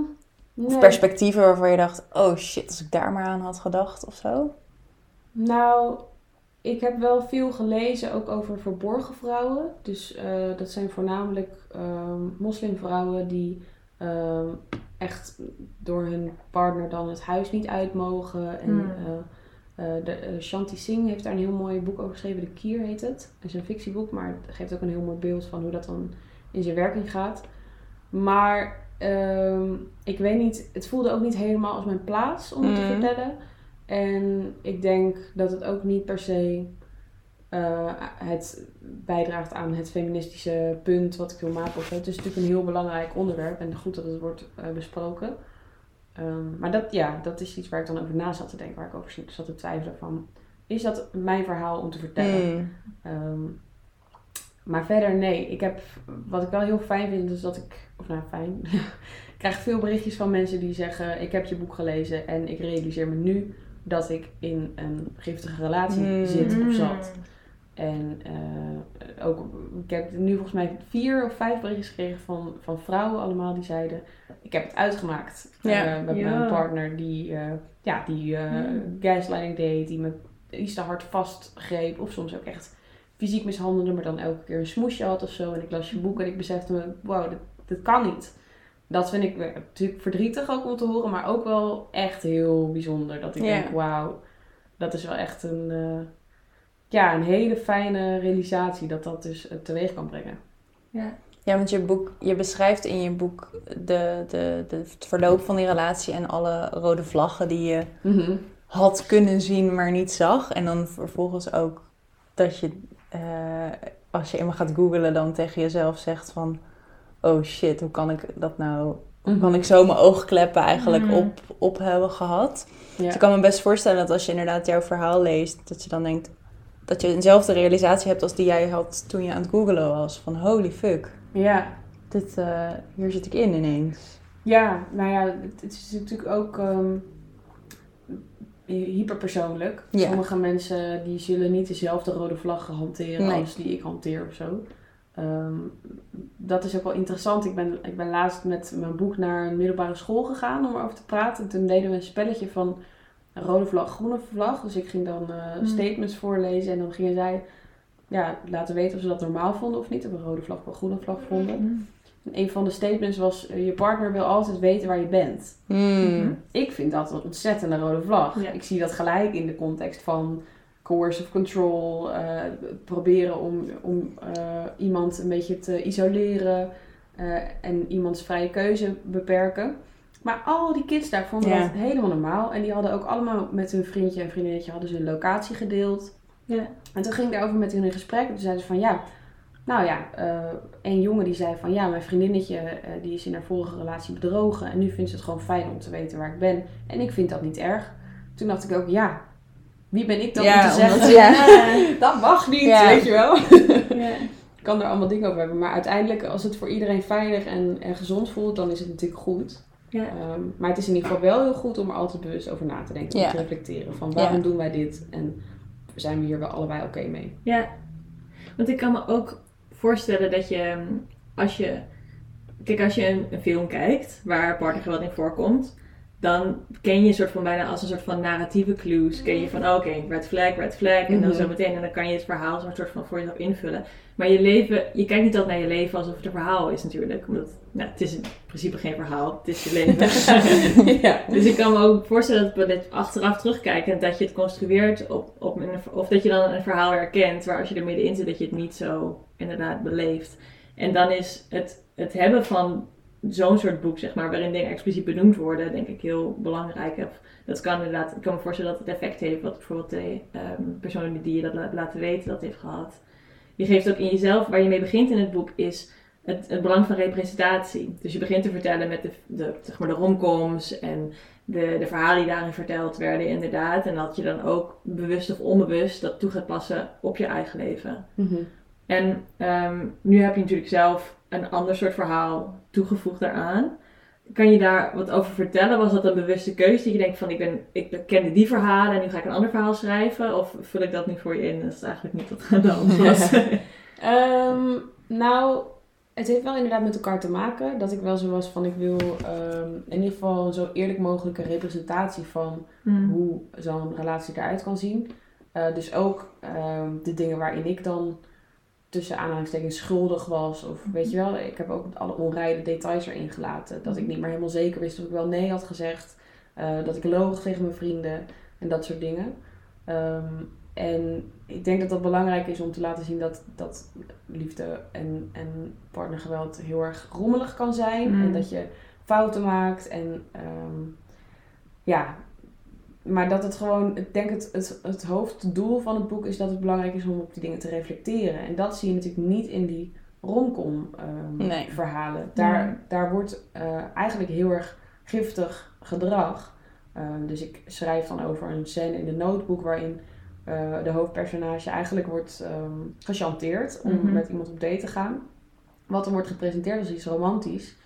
Of perspectieven waarvan je dacht... Oh shit, als ik daar maar aan had gedacht of zo? Nou, ik heb wel veel gelezen ook over verborgen vrouwen. Dus eh, dat zijn voornamelijk ehm, moslimvrouwen die ehm, echt door hun partner dan het huis niet uit mogen. En Hmm. Eh, de, eh, Shanti Singh heeft daar een heel mooi boek over geschreven. De Kier heet het. Het is een fictieboek, maar het geeft ook een heel mooi beeld van hoe dat dan in zijn werking gaat. Maar ehm, ik weet niet, het voelde ook niet helemaal als mijn plaats om het te Mm. vertellen. En ik denk dat het ook niet per se eh, het bijdraagt aan het feministische punt wat ik wil maken. Of. Het is natuurlijk een heel belangrijk onderwerp en goed dat het wordt besproken. Ehm, maar dat, ja, dat is iets waar ik dan over na zat te denken, waar ik over zat te twijfelen van, is dat mijn verhaal om te vertellen? Mm. Ehm, maar verder, nee. Ik heb, wat ik wel heel fijn vind, is dat ik, of nou fijn, ik krijg veel berichtjes van mensen die zeggen: Ik heb je boek gelezen en ik realiseer me nu dat ik in een giftige relatie Mm. zit of Mm. zat. En eh, ook, ik heb nu volgens mij vier of vijf berichtjes gekregen van, van vrouwen allemaal die zeiden: Ik heb het uitgemaakt Ja. eh, met Ja. mijn partner die, eh, ja, die eh, Mm. gaslighting deed, die me iets te hard vastgreep of soms ook echt fysiek mishandelde, maar dan elke keer een smoesje had of zo. En ik las je boek en ik besefte me, wow, dit, dit kan niet. Dat vind ik natuurlijk verdrietig ook om te horen, maar ook wel echt heel bijzonder. Dat ik Ja. denk, wauw, dat is wel echt een, ja, een hele fijne realisatie dat dat dus eh, teweeg kan brengen. Ja. Ja, want je boek, je beschrijft in je boek de, de, de, het verloop van die relatie en alle rode vlaggen die je had kunnen zien, maar niet zag. En dan vervolgens ook dat je, eh, als je eenmaal gaat googlen, dan tegen jezelf zegt van... Oh shit, hoe kan ik dat nou... Hoe kan ik zo mijn oogkleppen eigenlijk Mhm. op, op hebben gehad? Ja. Dus ik kan me best voorstellen dat als je inderdaad jouw verhaal leest, dat je dan denkt dat je eenzelfde realisatie hebt als die jij had toen je aan het googelen was. Van holy fuck, ja, dit eh, hier zit ik in ineens. Ja, nou ja, het, het is natuurlijk ook ehm, hyperpersoonlijk. Ja. Sommige mensen die zullen niet dezelfde rode vlaggen hanteren Nee. als die ik hanteer of zo. Ehm, dat is ook wel interessant. Ik ben, ik ben laatst met mijn boek naar een middelbare school gegaan om erover te praten. En toen deden we een spelletje van rode vlag, groene vlag. Dus ik ging dan eh, Hmm. statements voorlezen en dan gingen zij ja, laten weten of ze dat normaal vonden of niet. Of een rode vlag of een groene vlag vonden. En een van de statements was, eh, je partner wil altijd weten waar je bent. Hmm. Ik vind dat een ontzettende rode vlag. Ja. Ik zie dat gelijk in de context van coercive control, eh, proberen om, om eh, iemand een beetje te isoleren eh, en iemands vrije keuze beperken. Maar al die kids daar vonden Ja. dat helemaal normaal. En die hadden ook allemaal met hun vriendje en vriendinnetje hadden ze een locatie gedeeld. Ja. En toen ging ik daarover met hun in gesprek. En toen zeiden ze van ja, nou ja, eh een jongen die zei van ja, mijn vriendinnetje eh, die is in haar vorige relatie bedrogen. En nu vindt ze het gewoon fijn om te weten waar ik ben. En ik vind dat niet erg. Toen dacht ik ook ja, wie ben ik dan Ja, om te zeggen, ja. dat mag niet, Ja. weet je wel. Ja. Ik kan er allemaal dingen over hebben. Maar uiteindelijk, als het voor iedereen veilig en, en gezond voelt, dan is het natuurlijk goed. Ja. Ehm, maar het is in ieder geval wel heel goed om er altijd bewust over na te denken. Ja. Om te reflecteren van waarom Ja. doen wij dit? En zijn we hier wel allebei oké mee? Ja, want ik kan me ook voorstellen dat je, mm, als je, kijk, als je een, een film kijkt waar partnergeweld in voorkomt, dan ken je een soort van bijna als een soort van narratieve clues. Ken je van, oh, oké, red flag, red flag, en dan Mhm. zo meteen, en dan kan je het verhaal zo'n soort van voor jezelf invullen. Maar je leven, je kijkt niet altijd naar je leven alsof het een verhaal is natuurlijk, omdat, nou, het is in principe geen verhaal, het is je leven. ja. Dus ik kan me ook voorstellen dat we dit achteraf terugkijken en dat je het construeert op, op een, of dat je dan een verhaal herkent waar als je er middenin zit dat je het niet zo inderdaad beleeft. En dan is het, het hebben van zo'n soort boek, zeg maar, waarin dingen expliciet benoemd worden, denk ik heel belangrijk. Of Dat kan inderdaad, ik kan me voorstellen dat het effect heeft wat bijvoorbeeld de ehm, persoon die je dat laten weten dat heeft gehad. Je geeft ook in jezelf, waar je mee begint in het boek, is het, het belang van representatie. Dus je begint te vertellen met de, de, zeg maar de romcoms en de, de verhalen die daarin verteld werden, inderdaad. En dat je dan ook bewust of onbewust dat toe gaat passen op je eigen leven. Mhm. En ehm, nu heb je natuurlijk zelf een ander soort verhaal toegevoegd daaraan. Kan je daar wat over vertellen? Was dat een bewuste keuze? Dat je denkt van ik, ben, ik kende die verhalen en nu ga ik een ander verhaal schrijven? Of vul ik dat nu voor je in? Dat is eigenlijk niet wat aan de hand was. Ehm, nou, het heeft wel inderdaad met elkaar te maken. Dat ik wel zo was van ik wil ehm, in ieder geval zo eerlijk mogelijke representatie van Hmm. hoe zo'n relatie eruit kan zien. Eh, dus ook ehm, de dingen waarin ik dan tussen aanhalingstekens schuldig was. Of weet je wel, ik heb ook alle onrijde details erin gelaten. Dat ik niet meer helemaal zeker wist of ik wel nee had gezegd. Eh, dat ik loog tegen mijn vrienden en dat soort dingen. Ehm, en ik denk dat dat belangrijk is om te laten zien dat, dat liefde en, en partnergeweld heel erg rommelig kan zijn. Mm. En dat je fouten maakt. En ehm, ja, maar dat het gewoon, ik denk het, het, het hoofddoel van het boek is dat het belangrijk is om op die dingen te reflecteren. En dat zie je natuurlijk niet in die romcom ehm, Nee. verhalen. Daar, Nee. daar wordt eh, eigenlijk heel erg giftig gedrag. Ehm, dus ik schrijf dan over een scène in de notebook waarin eh, de hoofdpersonage eigenlijk wordt ehm gechanteerd om Mhm. met iemand op date te gaan. Wat dan wordt gepresenteerd als iets romantisch.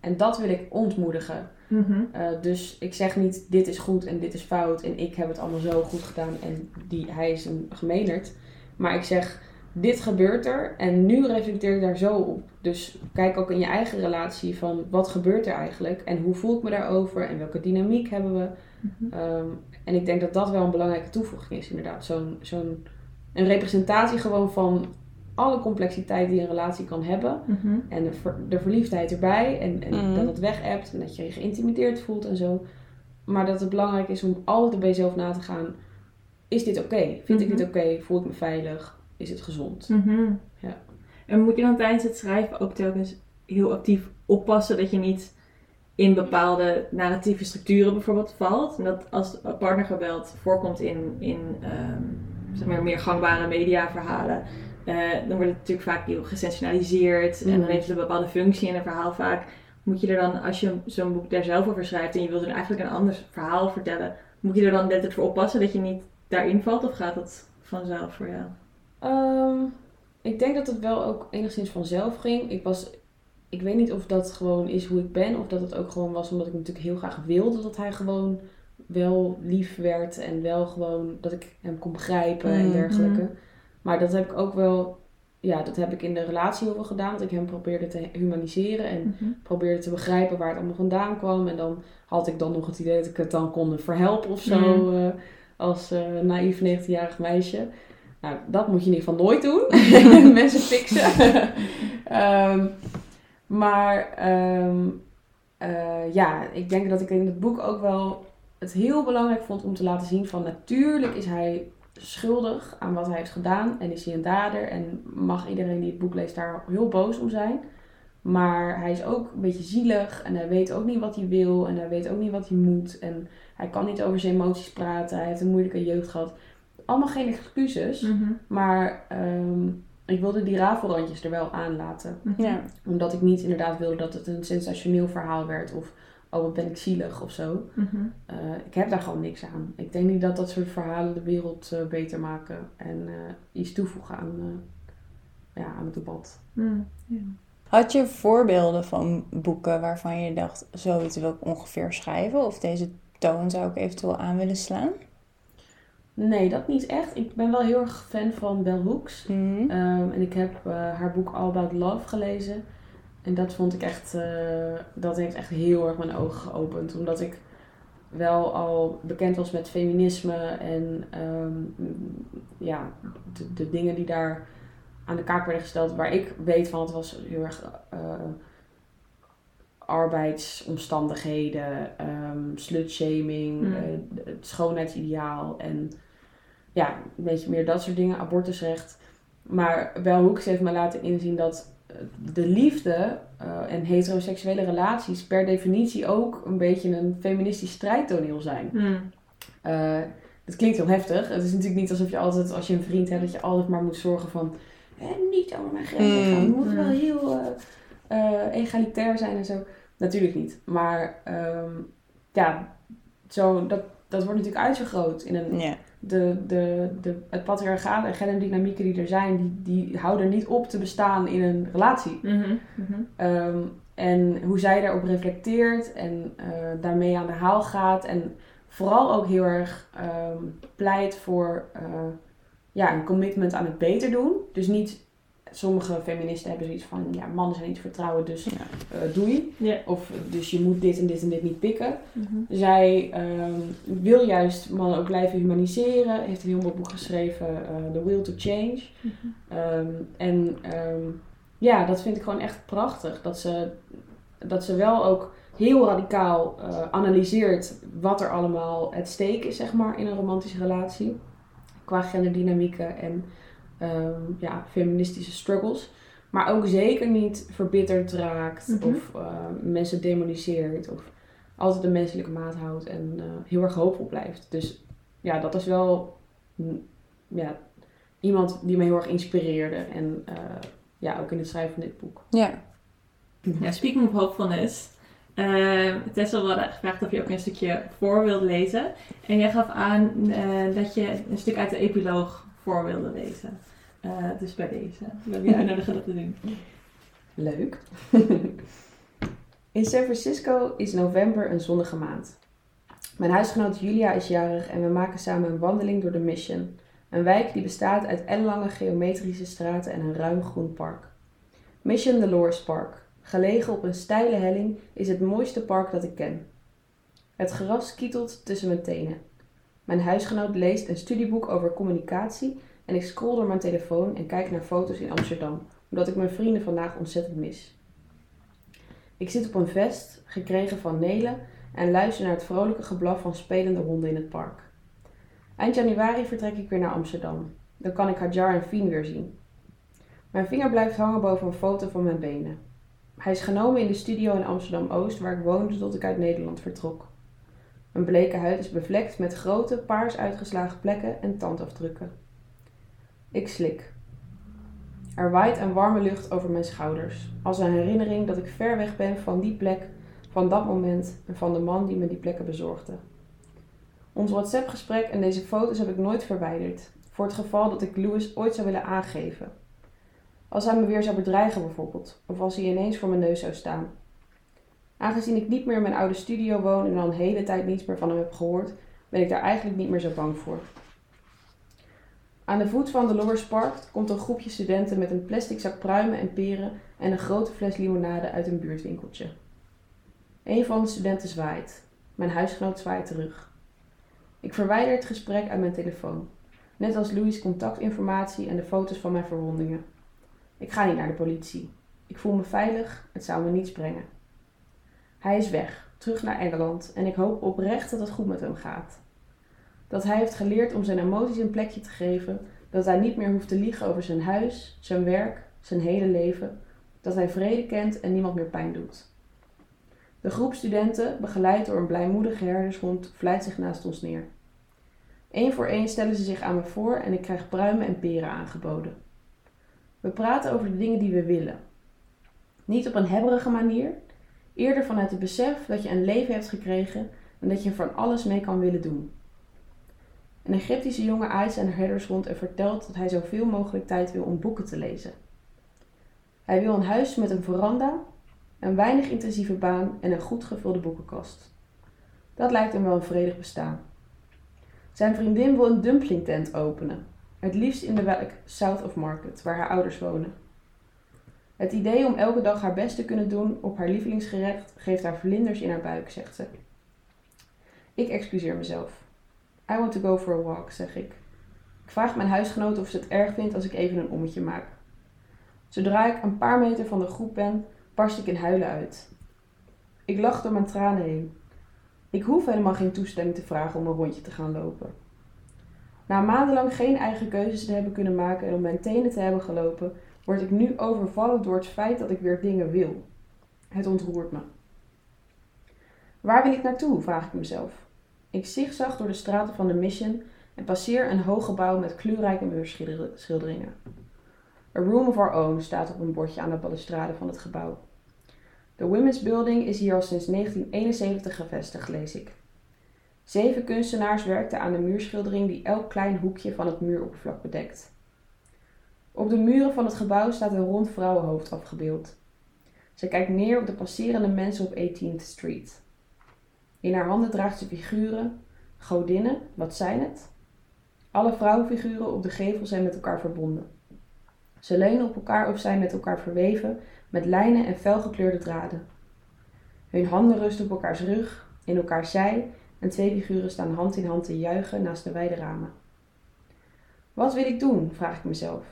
En dat wil ik ontmoedigen. Mhm. Eh, dus ik zeg niet dit is goed en dit is fout en ik heb het allemaal zo goed gedaan en die, hij is een gemeenerd. Maar ik zeg dit gebeurt er en nu reflecteer ik daar zo op. Dus kijk ook in je eigen relatie van wat gebeurt er eigenlijk en hoe voel ik me daarover en welke dynamiek hebben we. Mhm. Ehm, en ik denk dat dat wel een belangrijke toevoeging is inderdaad. Zo'n zo'n een representatie gewoon van alle complexiteit die een relatie kan hebben. Mhm. En de, ver- de verliefdheid erbij. En, en Mhm. dat het weg hebt. En dat je je geïntimideerd voelt en zo. Maar dat het belangrijk is om altijd bij jezelf na te gaan. Is dit oké? Vind ik Mhm. dit oké? Voel ik me veilig? Is het gezond? Ja. En moet je dan tijdens het schrijven ook telkens heel actief oppassen dat je niet in bepaalde narratieve structuren bijvoorbeeld valt? En dat als partnergeweld voorkomt in, in ehm, zeg maar meer gangbare mediaverhalen, eh, dan wordt het natuurlijk vaak heel gesensationaliseerd en dan Mhm. heeft het een bepaalde functie in een verhaal vaak. Moet je er dan, als je zo'n boek daar zelf over schrijft en je wilt er eigenlijk een ander verhaal vertellen, moet je er dan net voor oppassen dat je niet daarin valt of gaat dat vanzelf voor jou? Ehm, ik denk dat het wel ook enigszins vanzelf ging. Ik was ik weet niet of dat gewoon is hoe ik ben. Of dat het ook gewoon was omdat ik natuurlijk heel graag wilde dat hij gewoon wel lief werd. En wel gewoon dat ik hem kon begrijpen en Mm. dergelijke. Maar dat heb ik ook wel, ja, dat heb ik in de relatie heel veel gedaan. Dat ik hem probeerde te humaniseren en Mhm. probeerde te begrijpen waar het allemaal vandaan kwam. En dan had ik dan nog het idee dat ik het dan kon verhelpen of zo. Mm. eh, als eh, naïef 19-jarig meisje. Nou, dat moet je in ieder geval nooit doen. Mensen fixen. Ehm, maar ehm, eh, ja, ik denk dat ik in het boek ook wel het heel belangrijk vond om te laten zien van natuurlijk is hij schuldig aan wat hij heeft gedaan en is hij een dader en mag iedereen die het boek leest daar heel boos om zijn. Maar hij is ook een beetje zielig en hij weet ook niet wat hij wil en hij weet ook niet wat hij moet en hij kan niet over zijn emoties praten. Hij heeft een moeilijke jeugd gehad. Allemaal geen excuses, Mhm. maar ehm, ik wilde die rafelrandjes er wel aan laten Mhm. Ja. omdat ik niet inderdaad wilde dat het een sensationeel verhaal werd of oh wat ben ik zielig of zo. Mhm. Eh, ik heb daar gewoon niks aan. Ik denk niet dat dat soort verhalen de wereld eh, beter maken en eh, iets toevoegen aan, eh, ja, aan het debat. Mm. Ja. Had je voorbeelden van boeken waarvan je dacht, zoiets wil ik ongeveer schrijven? Of deze toon zou ik eventueel aan willen slaan? Nee, dat niet echt. Ik ben wel heel erg fan van Bell Hooks. Mhm. Ehm, en ik heb eh, haar boek All About Love gelezen. En dat vond ik echt, eh, dat heeft echt heel erg mijn ogen geopend. Omdat ik wel al bekend was met feminisme en ehm, ja, de, de dingen die daar aan de kaak werden gesteld, waar ik weet van, het was heel erg eh, arbeidsomstandigheden, ehm slutshaming, Mm. eh, het schoonheidsideaal en ja, een beetje meer dat soort dingen, abortusrecht. Maar wel Hoeks heeft me laten inzien dat de liefde eh, en heteroseksuele relaties per definitie ook een beetje een feministisch strijdtoneel zijn. Mm. Eh het klinkt heel heftig. Het is natuurlijk niet alsof je altijd, als je een vriend hebt, dat je altijd maar moet zorgen van eh, niet over mijn grenzen Mm. gaan. We moeten Mm. wel heel eh, eh, egalitair zijn en zo. Natuurlijk niet. Maar ehm, ja, zo, dat, dat wordt natuurlijk uitvergroot in een de, de, de, het patriarchaat en genderdynamieken die er zijn, die, die houden niet op te bestaan in een relatie. Mhm. Mhm. Ehm, en hoe zij daarop reflecteert en eh, daarmee aan de haal gaat. En vooral ook heel erg ehm, pleit voor eh, ja, een commitment aan het beter doen. Dus niet, sommige feministen hebben zoiets van, ja, mannen zijn niet te vertrouwen, dus Ja. eh, doei. Ja. Of dus je moet dit en dit en dit niet pikken. Mhm. Zij ehm, wil juist mannen ook blijven humaniseren. Heeft een heel mooi boek geschreven, eh, The Will to Change. Mhm. Ehm, en ehm, ja, dat vind ik gewoon echt prachtig. Dat ze, dat ze wel ook heel radicaal eh, analyseert wat er allemaal het steek is, zeg maar, in een romantische relatie. Qua genderdynamieken en ehm, ja, feministische struggles. Maar ook zeker niet verbitterd raakt Mhm. of eh, mensen demoniseert. Of altijd een menselijke maat houdt en eh, heel erg hoopvol blijft. Dus ja, dat is wel ja, iemand die me heel erg inspireerde. En eh, ja, ook in het schrijven van dit boek. Ja. Ja, speaking of hopefulness. Uh, Tessel wilde gevraagd of je ook een stukje voor wilde lezen. En jij gaf aan eh, dat je een stuk uit de epiloog voor wilde lezen. Eh, dus bij deze. We willen je uitnodigen dat te doen. Leuk. In San Francisco is november een zonnige maand. Mijn huisgenoot Julia is jarig en we maken samen een wandeling door de Mission. Een wijk die bestaat uit ellenlange geometrische straten en een ruim groen park. Mission Dolores Park, gelegen op een steile helling, is het mooiste park dat ik ken. Het gras kietelt tussen mijn tenen. Mijn huisgenoot leest een studieboek over communicatie en ik scroll door mijn telefoon en kijk naar foto's in Amsterdam, omdat ik mijn vrienden vandaag ontzettend mis. Ik zit op een vest, gekregen van Nele, en luister naar het vrolijke geblaf van spelende honden in het park. Eind januari vertrek ik weer naar Amsterdam. Dan kan ik Hajar en Fien weer zien. Mijn vinger blijft hangen boven een foto van mijn benen. Hij is genomen in de studio in Amsterdam-Oost, waar ik woonde tot ik uit Nederland vertrok. Mijn bleke huid is bevlekt met grote, paars uitgeslagen plekken en tandafdrukken. Ik slik. Er waait een warme lucht over mijn schouders, als een herinnering dat ik ver weg ben van die plek, van dat moment en van de man die me die plekken bezorgde. Ons WhatsApp-gesprek en deze foto's heb ik nooit verwijderd, voor het geval dat ik Louis ooit zou willen aangeven. Als hij me weer zou bedreigen bijvoorbeeld, of als hij ineens voor mijn neus zou staan. Aangezien ik niet meer in mijn oude studio woon en al een hele tijd niets meer van hem heb gehoord, ben ik daar eigenlijk niet meer zo bang voor. Aan de voet van de Dolores Park komt een groepje studenten met een plastic zak pruimen en peren en een grote fles limonade uit een buurtwinkeltje. Een van de studenten zwaait. Mijn huisgenoot zwaait terug. Ik verwijder het gesprek uit mijn telefoon, net als Louis' contactinformatie en de foto's van mijn verwondingen. Ik ga niet naar de politie. Ik voel me veilig, het zou me niets brengen. Hij is weg, terug naar Engeland en ik hoop oprecht dat het goed met hem gaat. Dat hij heeft geleerd om zijn emoties een plekje te geven, dat hij niet meer hoeft te liegen over zijn huis, zijn werk, zijn hele leven, dat hij vrede kent en niemand meer pijn doet. De groep studenten, begeleid door een blijmoedige herdershond, vlijt zich naast ons neer. Eén voor één stellen ze zich aan me voor en ik krijg pruimen en peren aangeboden. We praten over de dingen die we willen. Niet op een hebberige manier, eerder vanuit het besef dat je een leven hebt gekregen en dat je van alles mee kan willen doen. Een Egyptische jongen aait zijn herders rond en vertelt dat hij zoveel mogelijk tijd wil om boeken te lezen. Hij wil een huis met een veranda, een weinig intensieve baan en een goed gevulde boekenkast. Dat lijkt hem wel een vredig bestaan. Zijn vriendin wil een dumplingtent openen, het liefst in de wijk South of Market, waar haar ouders wonen. Het idee om elke dag haar best te kunnen doen op haar lievelingsgerecht geeft haar vlinders in haar buik, zegt ze. Ik excuseer mezelf. I want to go for a walk, zeg ik. Ik vraag mijn huisgenoot of ze het erg vindt als ik even een ommetje maak. Zodra ik een paar meter van de groep ben, barst ik in huilen uit. Ik lach door mijn tranen heen. Ik hoef helemaal geen toestemming te vragen om een rondje te gaan lopen. Na maandenlang geen eigen keuzes te hebben kunnen maken en op mijn tenen te hebben gelopen, word ik nu overvallen door het feit dat ik weer dingen wil. Het ontroert me. Waar wil ik naartoe? vraag ik mezelf. Ik zigzag door de straten van de Mission en passeer een hoog gebouw met kleurrijke muurschilderingen. A room of our own staat op een bordje aan de balustrade van het gebouw. De Women's Building is hier al sinds 1971 gevestigd, lees ik. Zeven kunstenaars werkten aan de muurschildering die elk klein hoekje van het muuroppervlak bedekt. Op de muren van het gebouw staat een rond vrouwenhoofd afgebeeld. Ze kijkt neer op de passerende mensen op 18th Street. In haar handen draagt ze figuren, godinnen, wat zijn het? Alle vrouwenfiguren op de gevel zijn met elkaar verbonden. Ze leunen op elkaar of zijn met elkaar verweven met lijnen en felgekleurde draden. Hun handen rusten op elkaars rug, in elkaars zij en twee figuren staan hand in hand te juichen naast de wijde ramen. Wat wil ik doen? vraag ik mezelf.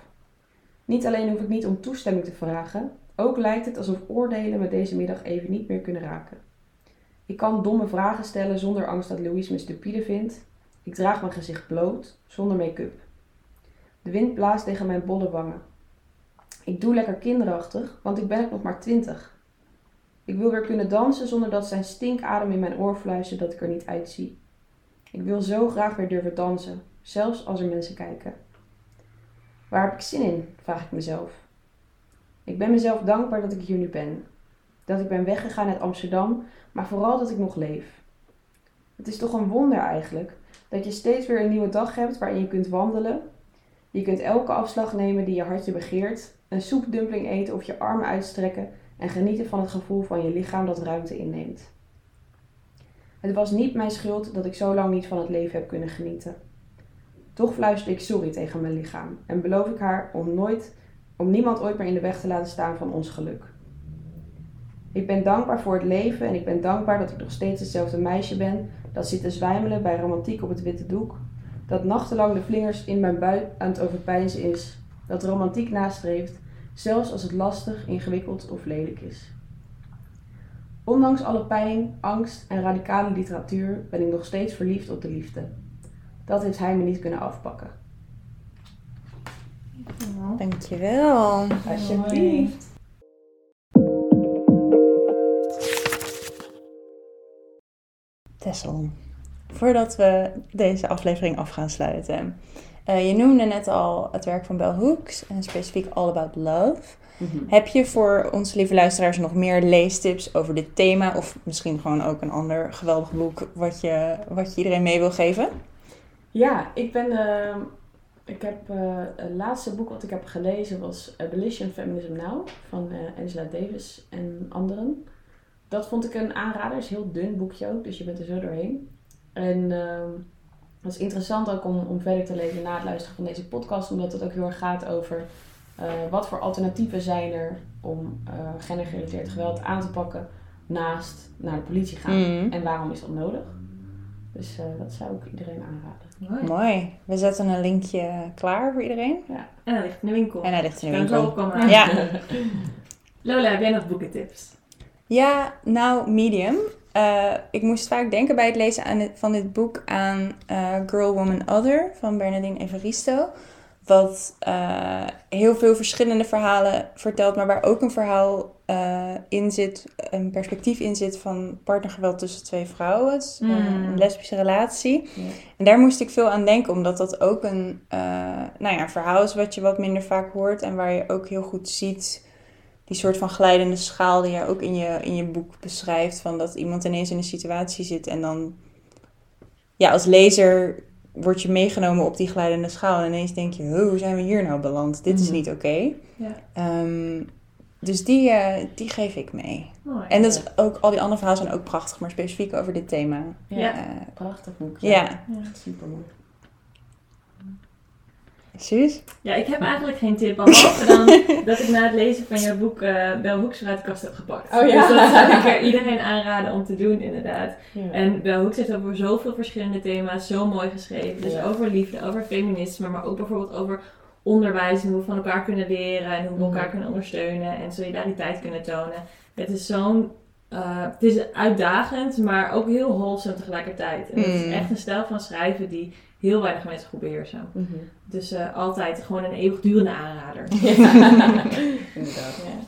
Niet alleen hoef ik niet om toestemming te vragen, ook lijkt het alsof oordelen me deze middag even niet meer kunnen raken. Ik kan domme vragen stellen zonder angst dat Louise me stupide vindt. Ik draag mijn gezicht bloot, zonder make-up. De wind blaast tegen mijn bolle wangen. Ik doe lekker kinderachtig, want ik ben ook nog maar twintig. Ik wil weer kunnen dansen zonder dat zijn stinkadem in mijn oor fluistert dat ik er niet uitzie. Ik wil zo graag weer durven dansen, zelfs als er mensen kijken. Waar heb ik zin in? vraag ik mezelf. Ik ben mezelf dankbaar dat ik hier nu ben. Dat ik ben weggegaan uit Amsterdam, maar vooral dat ik nog leef. Het is toch een wonder eigenlijk dat je steeds weer een nieuwe dag hebt waarin je kunt wandelen. Je kunt elke afslag nemen die je hartje begeert, een soepdumpling eten of je armen uitstrekken en genieten van het gevoel van je lichaam dat ruimte inneemt. Het was niet mijn schuld dat ik zo lang niet van het leven heb kunnen genieten. Toch fluister ik sorry tegen mijn lichaam en beloof ik haar om, nooit, om niemand ooit meer in de weg te laten staan van ons geluk. Ik ben dankbaar voor het leven en ik ben dankbaar dat ik nog steeds hetzelfde meisje ben dat zit te zwijmelen bij romantiek op het witte doek, dat nachtenlang de vlingers in mijn buik aan het overpijnzen is, dat romantiek nastreeft, zelfs als het lastig, ingewikkeld of lelijk is. Ondanks alle pijn, angst en radicale literatuur ben ik nog steeds verliefd op de liefde. Dat heeft hij me niet kunnen afpakken. Dankjewel. Alsjeblieft. Tessel, voordat we deze aflevering af gaan sluiten. eh, je noemde net al het werk van Bell Hooks en specifiek All About Love. Mhm. Heb je voor onze lieve luisteraars nog meer leestips over dit thema? Of misschien gewoon ook een ander geweldig boek wat je, wat je iedereen mee wil geven? Ja, ik ben ehm, Ik heb eh, het laatste boek wat ik heb gelezen was Abolition Feminism Now van eh, Angela Davis en anderen. Dat vond ik een aanrader. Het is een heel dun boekje ook, dus je bent er zo doorheen. En ehm, het is interessant ook om, om verder te lezen na het luisteren van deze podcast, omdat het ook heel erg gaat over eh, wat voor alternatieven zijn er om eh gendergerelateerd geweld aan te pakken naast naar de politie gaan. Mm. En waarom is dat nodig? Dus eh, dat zou ik iedereen aanraden. Mooi. Mooi. We zetten een linkje klaar voor iedereen. En hij ligt in de winkel. En hij ligt in de Kan zo winkel. Ja. Lola, heb jij nog boekentips? Ja, nou, medium. Eh, ik moest vaak denken bij het lezen aan dit- van dit boek aan eh, Girl, Woman, Other van Bernardine Evaristo. Wat eh, heel veel verschillende verhalen vertelt, maar waar ook een verhaal in zit, een perspectief in zit van partnergeweld tussen twee vrouwen. Het is, eh, Mm. een lesbische relatie. En daar moest ik veel aan denken, omdat dat ook een nou ja, een verhaal is wat je wat minder vaak hoort en waar je ook heel goed ziet die soort van glijdende schaal die je ook in je, in je boek beschrijft. Van dat iemand ineens in een situatie zit en dan... Ja, als lezer word je meegenomen op die glijdende schaal. En ineens denk je, oh, hoe zijn we hier nou beland? Dit is Mhm. niet oké. Ja. Ehm, dus die, eh, die geef ik mee. Mooi. En dat is ook, al die andere verhalen zijn ook prachtig, maar specifiek over dit thema. Ja. Eh, Prachtig boek. ja. Echt super mooi. Suus? Ja, ik heb eigenlijk geen tip, behalve dan dat ik na het lezen van jouw boek eh Bel Hooks uit de kast heb gepakt. Oh ja. Dus dat zou ik er iedereen aanraden om te doen, inderdaad. Ja. En Bel Hooks heeft over zoveel verschillende thema's zo mooi geschreven. Dus Ja. over liefde, over feminisme, maar ook bijvoorbeeld over onderwijs en hoe we van elkaar kunnen leren en hoe we Mhm. elkaar kunnen ondersteunen en solidariteit kunnen tonen. Het is zo'n... eh, het is uitdagend, maar ook heel wholesome tegelijkertijd. En het is Mm. echt een stijl van schrijven die heel weinig mensen goed beheersen. Mhm. Dus eh, altijd gewoon een eeuwigdurende aanrader. Inderdaad. Ja.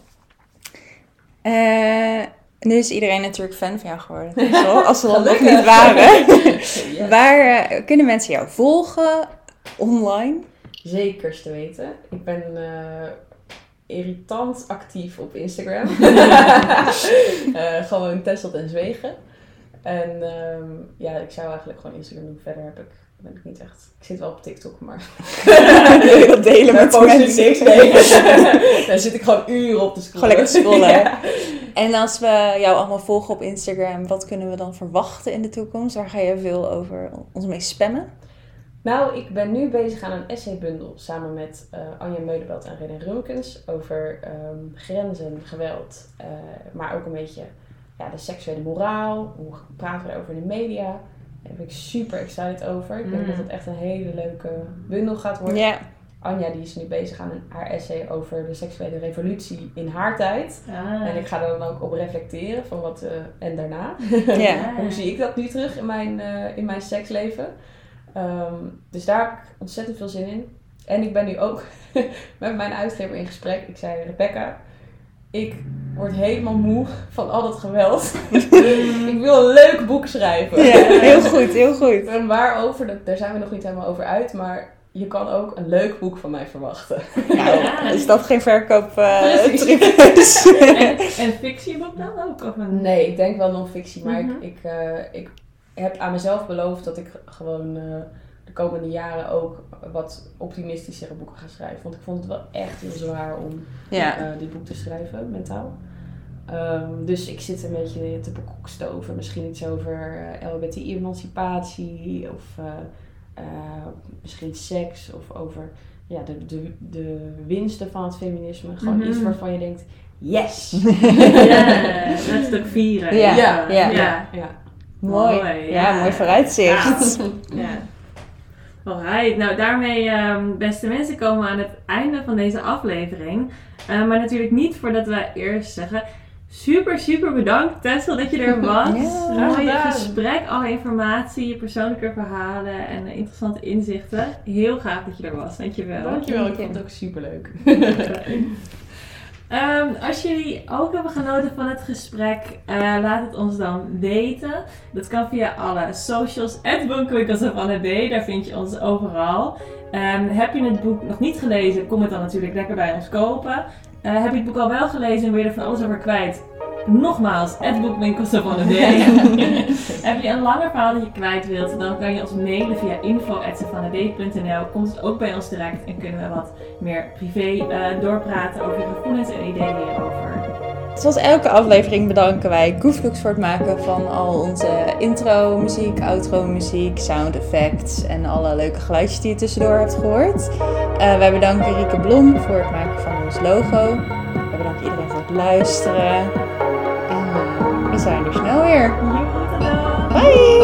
Eh, nu is iedereen natuurlijk fan van jou geworden. Als ze dat nog niet waren. Waar eh, kunnen mensen jou volgen online? Zekers te weten. Ik ben eh, irritant actief op Instagram. Eh, gewoon Tesselt en Zwegen. En ehm, ja, ik zou eigenlijk gewoon Instagram doen. Verder heb ik, ben ik niet echt... Ik zit wel op TikTok, maar... Dat delen met post mensen? niks mee. Daar zit ik gewoon uren op te scrollen. Gewoon lekker te scrollen. Ja. En als we jou allemaal volgen op Instagram, wat kunnen we dan verwachten in de toekomst? Waar ga je veel over ons mee spammen? Nou, ik ben nu bezig aan een essaybundel samen met eh, Anja Meudeveld en René Rumkens over ehm, grenzen, geweld, eh, maar ook een beetje ja, de seksuele moraal. Hoe praten we daarover in de media? Daar ben ik super excited over. Ik denk Mm. dat het echt een hele leuke bundel gaat worden. Ja. Anja die is nu bezig aan een, haar essay over de seksuele revolutie in haar tijd. Ah. En ik ga er dan ook op reflecteren van wat eh, en daarna. Ja. Hoe zie ik dat nu terug in mijn, eh, in mijn seksleven? Ehm, dus daar heb ik ontzettend veel zin in. En ik ben nu ook met mijn uitgever in gesprek. Ik zei, Rebecca, ik word helemaal moe van al dat geweld. ik wil een leuk boek schrijven. ja, heel goed, heel goed. En waarover, daar zijn we nog niet helemaal over uit. Maar je kan ook een leuk boek van mij verwachten. Nou, is dat geen verkoop eh trucjes? en, en fictieboek dan ook? Of een... Nee, ik denk wel non-fictie. Maar Mhm. ik, ik, eh, ik heb aan mezelf beloofd dat ik gewoon eh, de komende jaren ook wat optimistischere boeken ga schrijven. Want ik vond het wel echt heel zwaar om ja. eh, dit boek te schrijven, mentaal. Ehm, dus ik zit een beetje te bekokstoven. Misschien iets over eh, LHBTI-emancipatie of eh, eh, misschien seks of over ja, de, de, de winsten van het feminisme. Gewoon Mhm. iets waarvan je denkt, yes! Ja, dat vieren. Ja, ja, ja. ja. ja. Mooi. Mooi, ja. ja. mooi vooruitzicht. Ja. Alright, nou daarmee, ehm, beste mensen, komen we aan het einde van deze aflevering. Eh, maar natuurlijk niet voordat we eerst zeggen, super, super bedankt Tessel dat je er was. Ja, graag Mooi gedaan. gesprek, alle informatie, je persoonlijke verhalen en eh, interessante inzichten. Heel gaaf dat je er was, dankjewel. Dankjewel, ik Dank je. vond het ook superleuk. Ehm, als jullie ook hebben genoten van het gesprek, eh, laat het ons dan weten. Dat kan via alle socials. Het of Anne B. Daar vind je ons overal. Ehm, heb je het boek nog niet gelezen, kom het dan natuurlijk lekker bij ons kopen. Eh, heb je het boek al wel gelezen en wil je er van alles over kwijt? Nogmaals, het boekwinkel Savannah D. Heb je een langer verhaal dat je kwijt wilt, dan kan je ons mailen via info.savannahd.nl. Komt het ook bij ons direct en kunnen we wat meer privé eh, doorpraten over je gevoelens en ideeën hierover. Zoals elke aflevering bedanken wij Gooflux voor het maken van al onze intro muziek, outro muziek, sound effects en alle leuke geluidjes die je tussendoor hebt gehoord. Eh, wij bedanken Rieke Blom voor het maken van ons logo. We bedanken iedereen voor het luisteren. En eh, we zijn er snel weer. Bye!